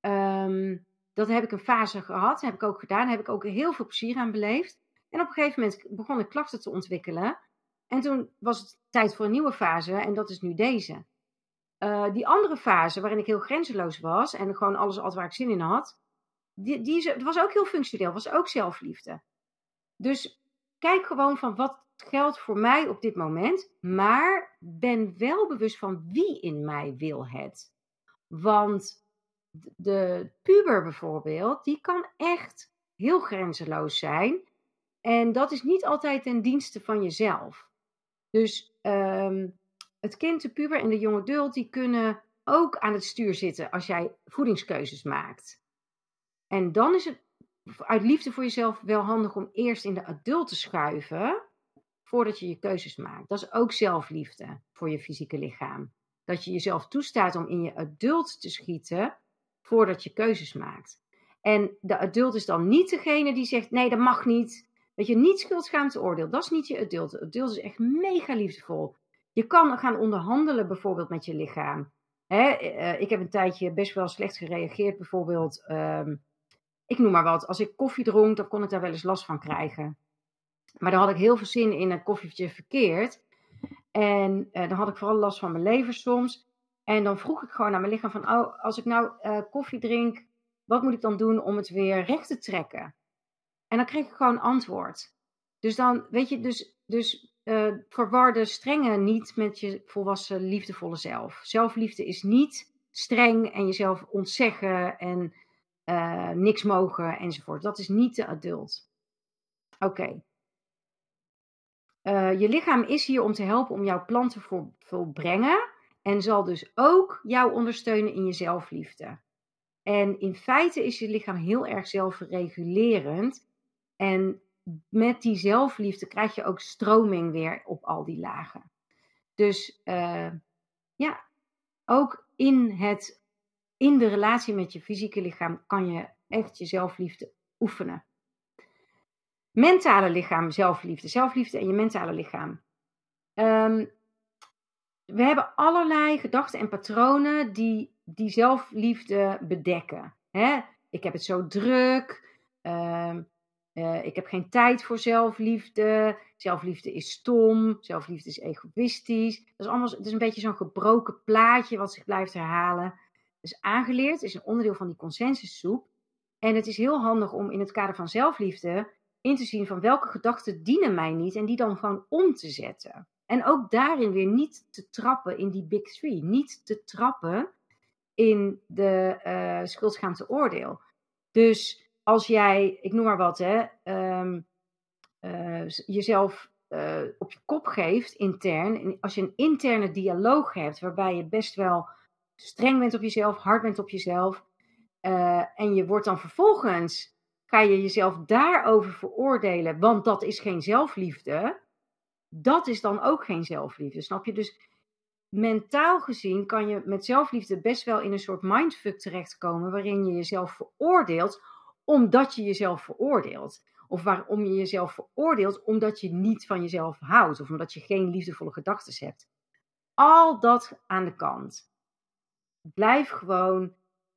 Um, dat heb ik een fase gehad, heb ik ook gedaan, heb ik ook heel veel plezier aan beleefd. En op een gegeven moment begon ik klachten te ontwikkelen. En toen was het tijd voor een nieuwe fase en dat is nu deze. Uh, die andere fase, waarin ik heel grenzeloos was en gewoon alles altijd waar ik zin in had, die, die was ook heel functioneel, was ook zelfliefde. Dus kijk gewoon van wat geldt voor mij op dit moment, maar ben wel bewust van wie in mij wil het. Want de puber bijvoorbeeld, die kan echt heel grenzeloos zijn. En dat is niet altijd ten dienste van jezelf. Dus um, het kind, de puber en de jonge adult, die kunnen ook aan het stuur zitten als jij voedingskeuzes maakt. En dan is het uit liefde voor jezelf wel handig om eerst in de adult te schuiven voordat je je keuzes maakt. Dat is ook zelfliefde voor je fysieke lichaam. Dat je jezelf toestaat om in je adult te schieten voordat je keuzes maakt. En de adult is dan niet degene die zegt: nee, dat mag niet. Dat je, niet schuldschaamt oordeel. Dat is niet je adult. De adult is echt mega liefdevol. Je kan gaan onderhandelen bijvoorbeeld met je lichaam. Hè, eh, ik heb een tijdje best wel slecht gereageerd. Bijvoorbeeld, ehm, ik noem maar wat. Als ik koffie dronk, dan kon ik daar wel eens last van krijgen. Maar dan had ik heel veel zin in een koffietje verkeerd. En uh, dan had ik vooral last van mijn lever soms. En dan vroeg ik gewoon aan mijn lichaam van, oh, als ik nou uh, koffie drink, wat moet ik dan doen om het weer recht te trekken? En dan kreeg ik gewoon antwoord. Dus dan, weet je, dus, dus uh, de strenge niet met je volwassen liefdevolle zelf. Zelfliefde is niet streng en jezelf ontzeggen en uh, niks mogen enzovoort. Dat is niet de adult. Oké. Uh, je lichaam is hier om te helpen om jouw plan te vol volbrengen en zal dus ook jou ondersteunen in je zelfliefde. En in feite is je lichaam heel erg zelfregulerend. En met die zelfliefde krijg je ook stroming weer op al die lagen. Dus uh, ja, ook in, het, in de relatie met je fysieke lichaam kan je echt je zelfliefde oefenen. Mentale lichaam, zelfliefde. Zelfliefde en je mentale lichaam. Um, we hebben allerlei gedachten en patronen die die zelfliefde bedekken. Hè? Ik heb het zo druk. Um, uh, ik heb geen tijd voor zelfliefde. Zelfliefde is stom. Zelfliefde is egoïstisch. Dat is, allemaal, het is een beetje zo'n gebroken plaatje wat zich blijft herhalen. Dus aangeleerd is een onderdeel van die consensussoep. En het is heel handig om in het kader van zelfliefde in te zien van welke gedachten dienen mij niet en die dan gewoon om te zetten. En ook daarin weer niet te trappen in die big three. Niet te trappen in de uh, schuldschaamte oordeel. Dus als jij, ik noem maar wat, hè, um, uh, jezelf uh, op je kop geeft intern. Als je een interne dialoog hebt waarbij je best wel streng bent op jezelf, hard bent op jezelf. en je wordt dan vervolgens, ga je jezelf daarover veroordelen, want dat is geen zelfliefde dat is dan ook geen zelfliefde, snap je? Dus mentaal gezien kan je met zelfliefde best wel in een soort mindfuck terechtkomen waarin je jezelf veroordeelt omdat je jezelf veroordeelt. Of waarom je jezelf veroordeelt omdat je niet van jezelf houdt of omdat je geen liefdevolle gedachten hebt. Al dat aan de kant. Blijf gewoon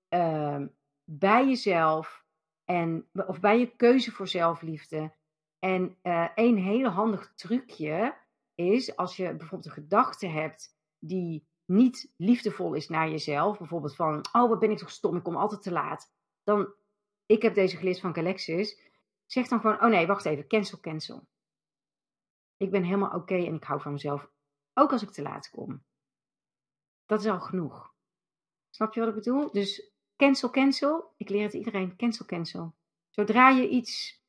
uh, bij jezelf en, of bij je keuze voor zelfliefde. En uh, een hele handig trucje is als je bijvoorbeeld een gedachte hebt die niet liefdevol is naar jezelf. Bijvoorbeeld van, oh wat ben ik toch stom, ik kom altijd te laat. Dan, ik heb deze geleerd van Galexis. Zeg dan gewoon, oh nee, wacht even, cancel, cancel. Ik ben helemaal oké en ik hou van mezelf. Ook als ik te laat kom. Dat is al genoeg. Snap je wat ik bedoel? Dus cancel, cancel. Ik leer het iedereen. Cancel, cancel. Zodra je iets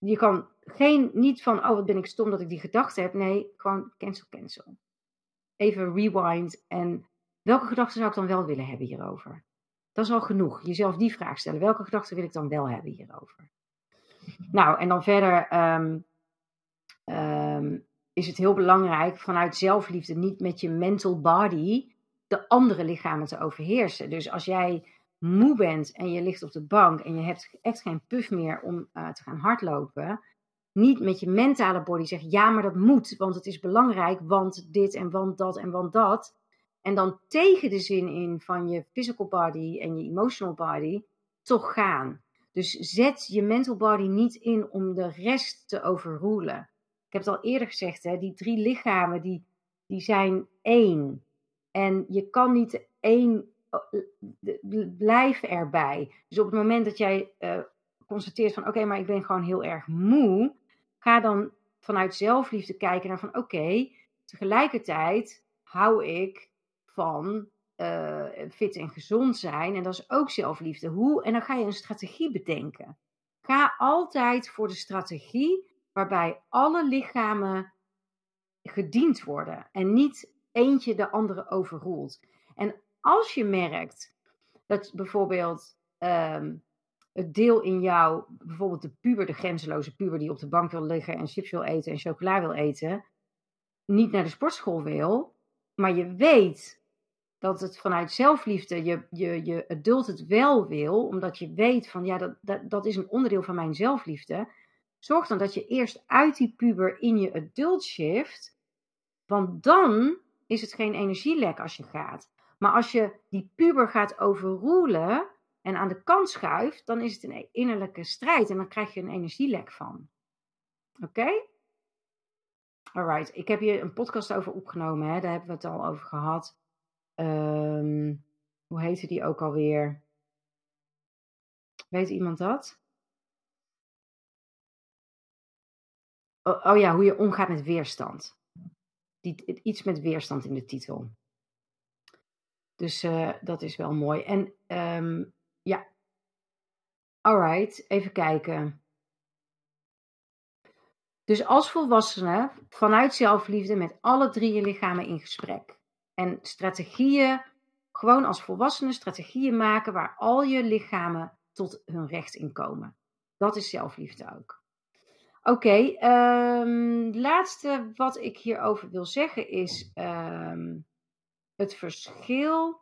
je kan geen, niet van, oh wat ben ik stom dat ik die gedachte heb. Nee, gewoon cancel, cancel. Even rewind. En welke gedachten zou ik dan wel willen hebben hierover? Dat is al genoeg. Jezelf die vraag stellen. Welke gedachten wil ik dan wel hebben hierover? Nou, en dan verder um, um, is het heel belangrijk vanuit zelfliefde niet met je mental body de andere lichamen te overheersen. Dus als jij moe bent en je ligt op de bank en je hebt echt geen puff meer om uh, te gaan hardlopen, niet met je mentale body zeggen, ja, maar dat moet, want het is belangrijk, want dit en want dat en want dat. En dan tegen de zin in van je physical body en je emotional body toch gaan. Dus zet je mental body niet in om de rest te overroelen. Ik heb het al eerder gezegd, hè, die drie lichamen die, die zijn één. En je kan niet één, blijf erbij. Dus op het moment dat jij uh, constateert van oké, maar ik ben gewoon heel erg moe, ga dan vanuit zelfliefde kijken naar van oké, tegelijkertijd hou ik van uh, fit en gezond zijn. En dat is ook zelfliefde. Hoe? En dan ga je een strategie bedenken. Ga altijd voor de strategie waarbij alle lichamen gediend worden en niet eentje de andere overroelt. En als je merkt dat bijvoorbeeld um, het deel in jou, bijvoorbeeld de puber, de grenzeloze puber die op de bank wil liggen en chips wil eten en chocola wil eten, niet naar de sportschool wil, maar je weet dat het vanuit zelfliefde je, je, je adult het wel wil, omdat je weet van ja, dat, dat, dat is een onderdeel van mijn zelfliefde. Zorg dan dat je eerst uit die puber in je adult shift, want dan is het geen energielek als je gaat. Maar als je die puber gaat overroelen en aan de kant schuift, dan is het een innerlijke strijd en dan krijg je een energielek van. Oké? Alright, ik heb hier een podcast over opgenomen, hè? daar hebben we het al over gehad. Um, hoe heette die ook alweer? Weet iemand dat? Oh, oh, ja, hoe je omgaat met weerstand. Die, iets met weerstand in de titel. Dus uh, dat is wel mooi. En um, ja. Alright, even kijken. Dus als volwassene vanuit zelfliefde met alle drie je lichamen in gesprek. En strategieën, gewoon als volwassenen strategieën maken waar al je lichamen tot hun recht in komen. Dat is zelfliefde ook. Oké, okay, um, laatste wat ik hierover wil zeggen is um, het verschil.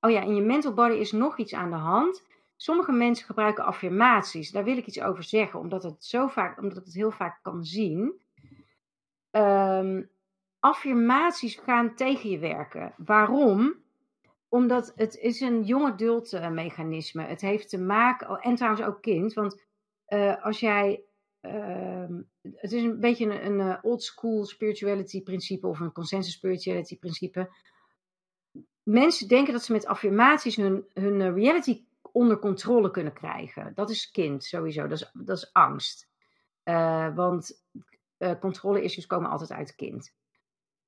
Oh ja, in je mental body is nog iets aan de hand. Sommige mensen gebruiken affirmaties. Daar wil ik iets over zeggen, omdat het, zo vaak, omdat het heel vaak kan zien. Um, affirmaties gaan tegen je werken. Waarom? Omdat het is een jonge mechanisme. Het heeft te maken, en trouwens ook kind, want uh, als jij, uh, het is een beetje een, een eh, old school spirituality principe of een consensus spirituality principe. Mensen denken dat ze met affirmaties hun, hun eh, reality onder controle kunnen krijgen. Dat is kind sowieso, dat is, dat is angst. Uh, want uh, controle-issues komen altijd uit kind.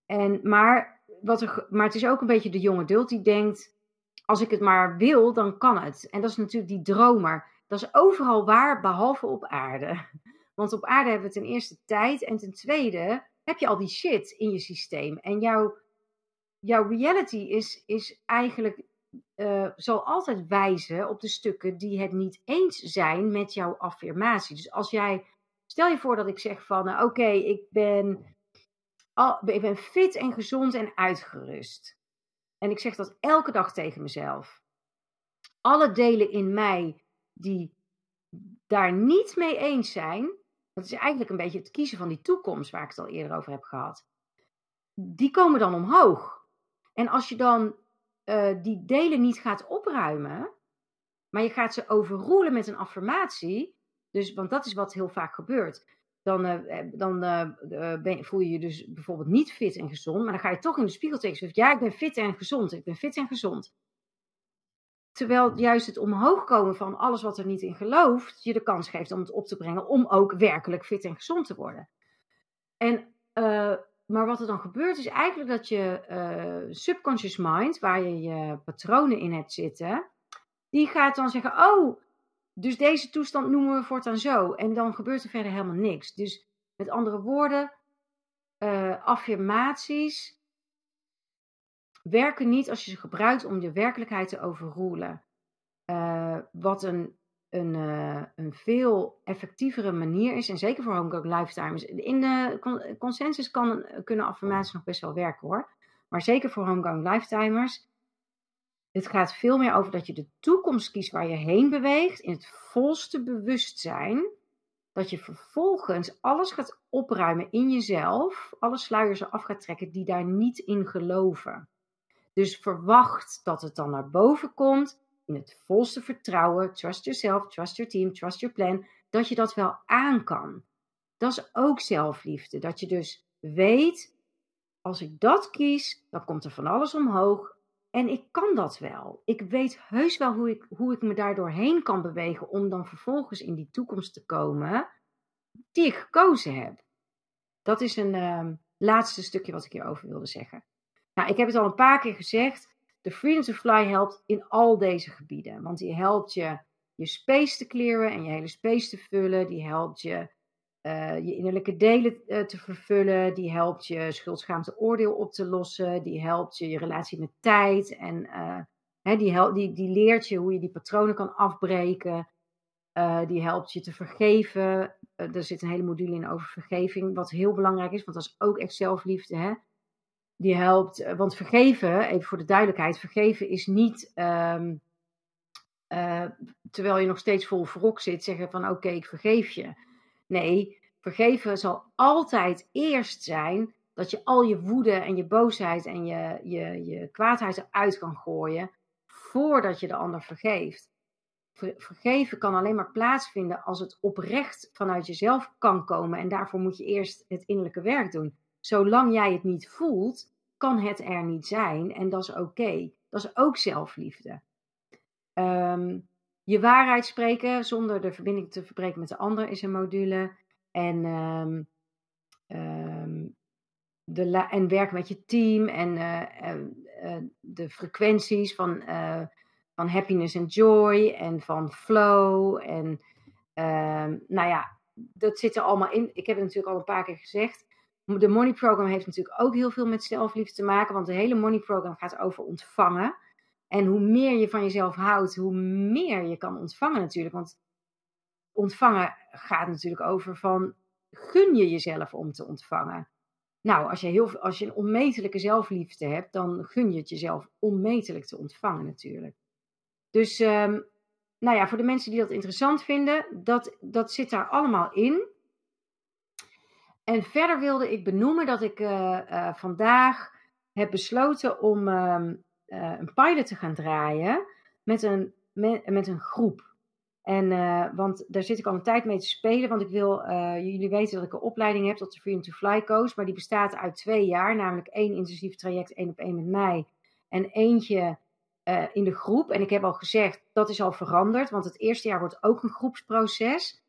En, maar, wat er, maar het is ook een beetje de jonge dult die denkt: als ik het maar wil, dan kan het. En dat is natuurlijk die dromer. Dat is overal waar, behalve op aarde. Want op aarde hebben we ten eerste tijd. En ten tweede heb je al die shit in je systeem. En jouw, jouw reality is, is eigenlijk. Uh, zal altijd wijzen op de stukken die het niet eens zijn met jouw affirmatie. Dus als jij. Stel je voor dat ik zeg van. Uh, Oké, ik ben ik ben fit en gezond en uitgerust. En ik zeg dat elke dag tegen mezelf. Alle delen in mij die daar niet mee eens zijn, dat is eigenlijk een beetje het kiezen van die toekomst waar ik het al eerder over heb gehad. Die komen dan omhoog. En als je dan uh, die delen niet gaat opruimen, maar je gaat ze overroelen met een affirmatie, dus, want dat is wat heel vaak gebeurt dan, uh, dan uh, ben, voel je je dus bijvoorbeeld niet fit en gezond. Maar dan ga je toch in de spiegel tegen ja, ik ben fit en gezond. Ik ben fit en gezond. Terwijl juist het omhoog komen van alles wat er niet in gelooft, je de kans geeft om het op te brengen om ook werkelijk fit en gezond te worden. En, uh, maar wat er dan gebeurt is eigenlijk dat je subconscious mind, waar je je patronen in hebt zitten, die gaat dan zeggen, oh, dus deze toestand noemen we voortaan zo. En dan gebeurt er verder helemaal niks. Dus met andere woorden, uh, affirmaties werken niet als je ze gebruikt om de werkelijkheid te overroelen. Uh, wat een, een, uh, een veel effectievere manier is, en zeker voor homegrown lifetimes. In de consensus kan, kunnen affirmaties nog best wel werken hoor. Maar zeker voor homegrown lifetimers Het gaat veel meer over dat je de toekomst kiest waar je heen beweegt in het volste bewustzijn. Dat je vervolgens alles gaat opruimen in jezelf, alle sluiers eraf gaat trekken die daar niet in geloven. Dus verwacht dat het dan naar boven komt in het volste vertrouwen. Trust yourself, trust your team, trust your plan. Dat je dat wel aan kan. Dat is ook zelfliefde. Dat je dus weet, als ik dat kies, dan komt er van alles omhoog. En ik kan dat wel. Ik weet heus wel hoe ik, hoe ik me daardoor heen kan bewegen om dan vervolgens in die toekomst te komen die ik gekozen heb. Dat is een uh, laatste stukje wat ik hierover wilde zeggen. Nou, ik heb het al een paar keer gezegd. De Freedom to Fly helpt in al deze gebieden. Want die helpt je je space te clearen en je hele space te vullen. Die helpt je uh, je innerlijke delen uh, te vervullen. Die helpt je schuldschaamte oordeel op te lossen. Die helpt je je relatie met tijd. En hè, die, helpt, die, die leert je hoe je die patronen kan afbreken. die helpt je te vergeven. er zit een hele module in over vergeving. Wat heel belangrijk is, want dat is ook echt zelfliefde. Hè? Die helpt, want vergeven, even voor de duidelijkheid, vergeven is niet um, terwijl je nog steeds vol wrok zit, zeggen van oké, ik vergeef je. Nee, vergeven zal altijd eerst zijn dat je al je woede en je boosheid en je, je, je kwaadheid eruit kan gooien voordat je de ander vergeeft. Vergeven kan alleen maar plaatsvinden als het oprecht vanuit jezelf kan komen. En daarvoor moet je eerst het innerlijke werk doen. Zolang jij het niet voelt, kan het er niet zijn. En dat is oké. Dat is ook zelfliefde. Um, je waarheid spreken zonder de verbinding te verbreken met de ander is een module. En, um, um, de en werken met je team en uh, uh, de frequenties van, van happiness en joy en van flow. En nou ja, dat zit er allemaal in. Ik heb het natuurlijk al een paar keer gezegd. De Money Program heeft natuurlijk ook heel veel met zelfliefde te maken, want de hele Money Program gaat over ontvangen. En hoe meer je van jezelf houdt, hoe meer je kan ontvangen natuurlijk. Want ontvangen gaat natuurlijk over van gun je jezelf om te ontvangen. Nou, als je, heel, als je een onmetelijke zelfliefde hebt, dan gun je het jezelf onmetelijk te ontvangen natuurlijk. Dus, um, nou ja, voor de mensen die dat interessant vinden, dat, dat zit daar allemaal in. En verder wilde ik benoemen dat ik uh, uh, vandaag heb besloten om uh, uh, een pilot te gaan draaien met een, met, met een groep. En, want daar zit ik al een tijd mee te spelen, want ik wil jullie weten dat ik een opleiding heb tot de Freedom to Fly Coach, maar die bestaat uit twee jaar, namelijk één intensief traject, één op één met mij, en eentje in de groep. En ik heb al gezegd, dat is al veranderd, want het eerste jaar wordt ook een groepsproces.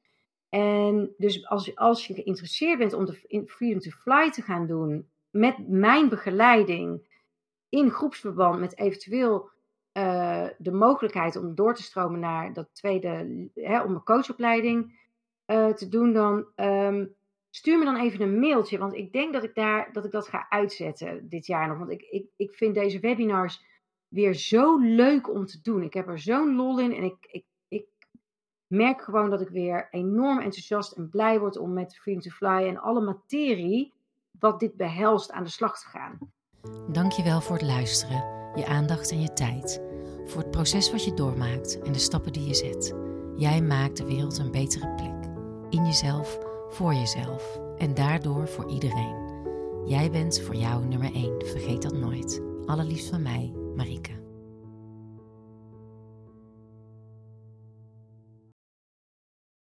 En dus als, als je geïnteresseerd bent om de Freedom to Fly te gaan doen met mijn begeleiding, in groepsverband met eventueel uh, de mogelijkheid om door te stromen naar dat tweede, hè, om een coachopleiding uh, te doen, dan um, stuur me dan even een mailtje. Want ik denk dat ik, daar, dat, ik dat ga uitzetten dit jaar nog. Want ik, ik, ik vind deze webinars weer zo leuk om te doen. Ik heb er zo'n lol in en ik merk gewoon dat ik weer enorm enthousiast en blij word om met Freedom to Fly en alle materie wat dit behelst aan de slag te gaan. Dankjewel voor het luisteren, je aandacht en je tijd. Voor het proces wat je doormaakt en de stappen die je zet. Jij maakt de wereld een betere plek. In jezelf, voor jezelf en daardoor voor iedereen. Jij bent voor jou nummer 1, vergeet dat nooit. Allerliefst van mij, Marike.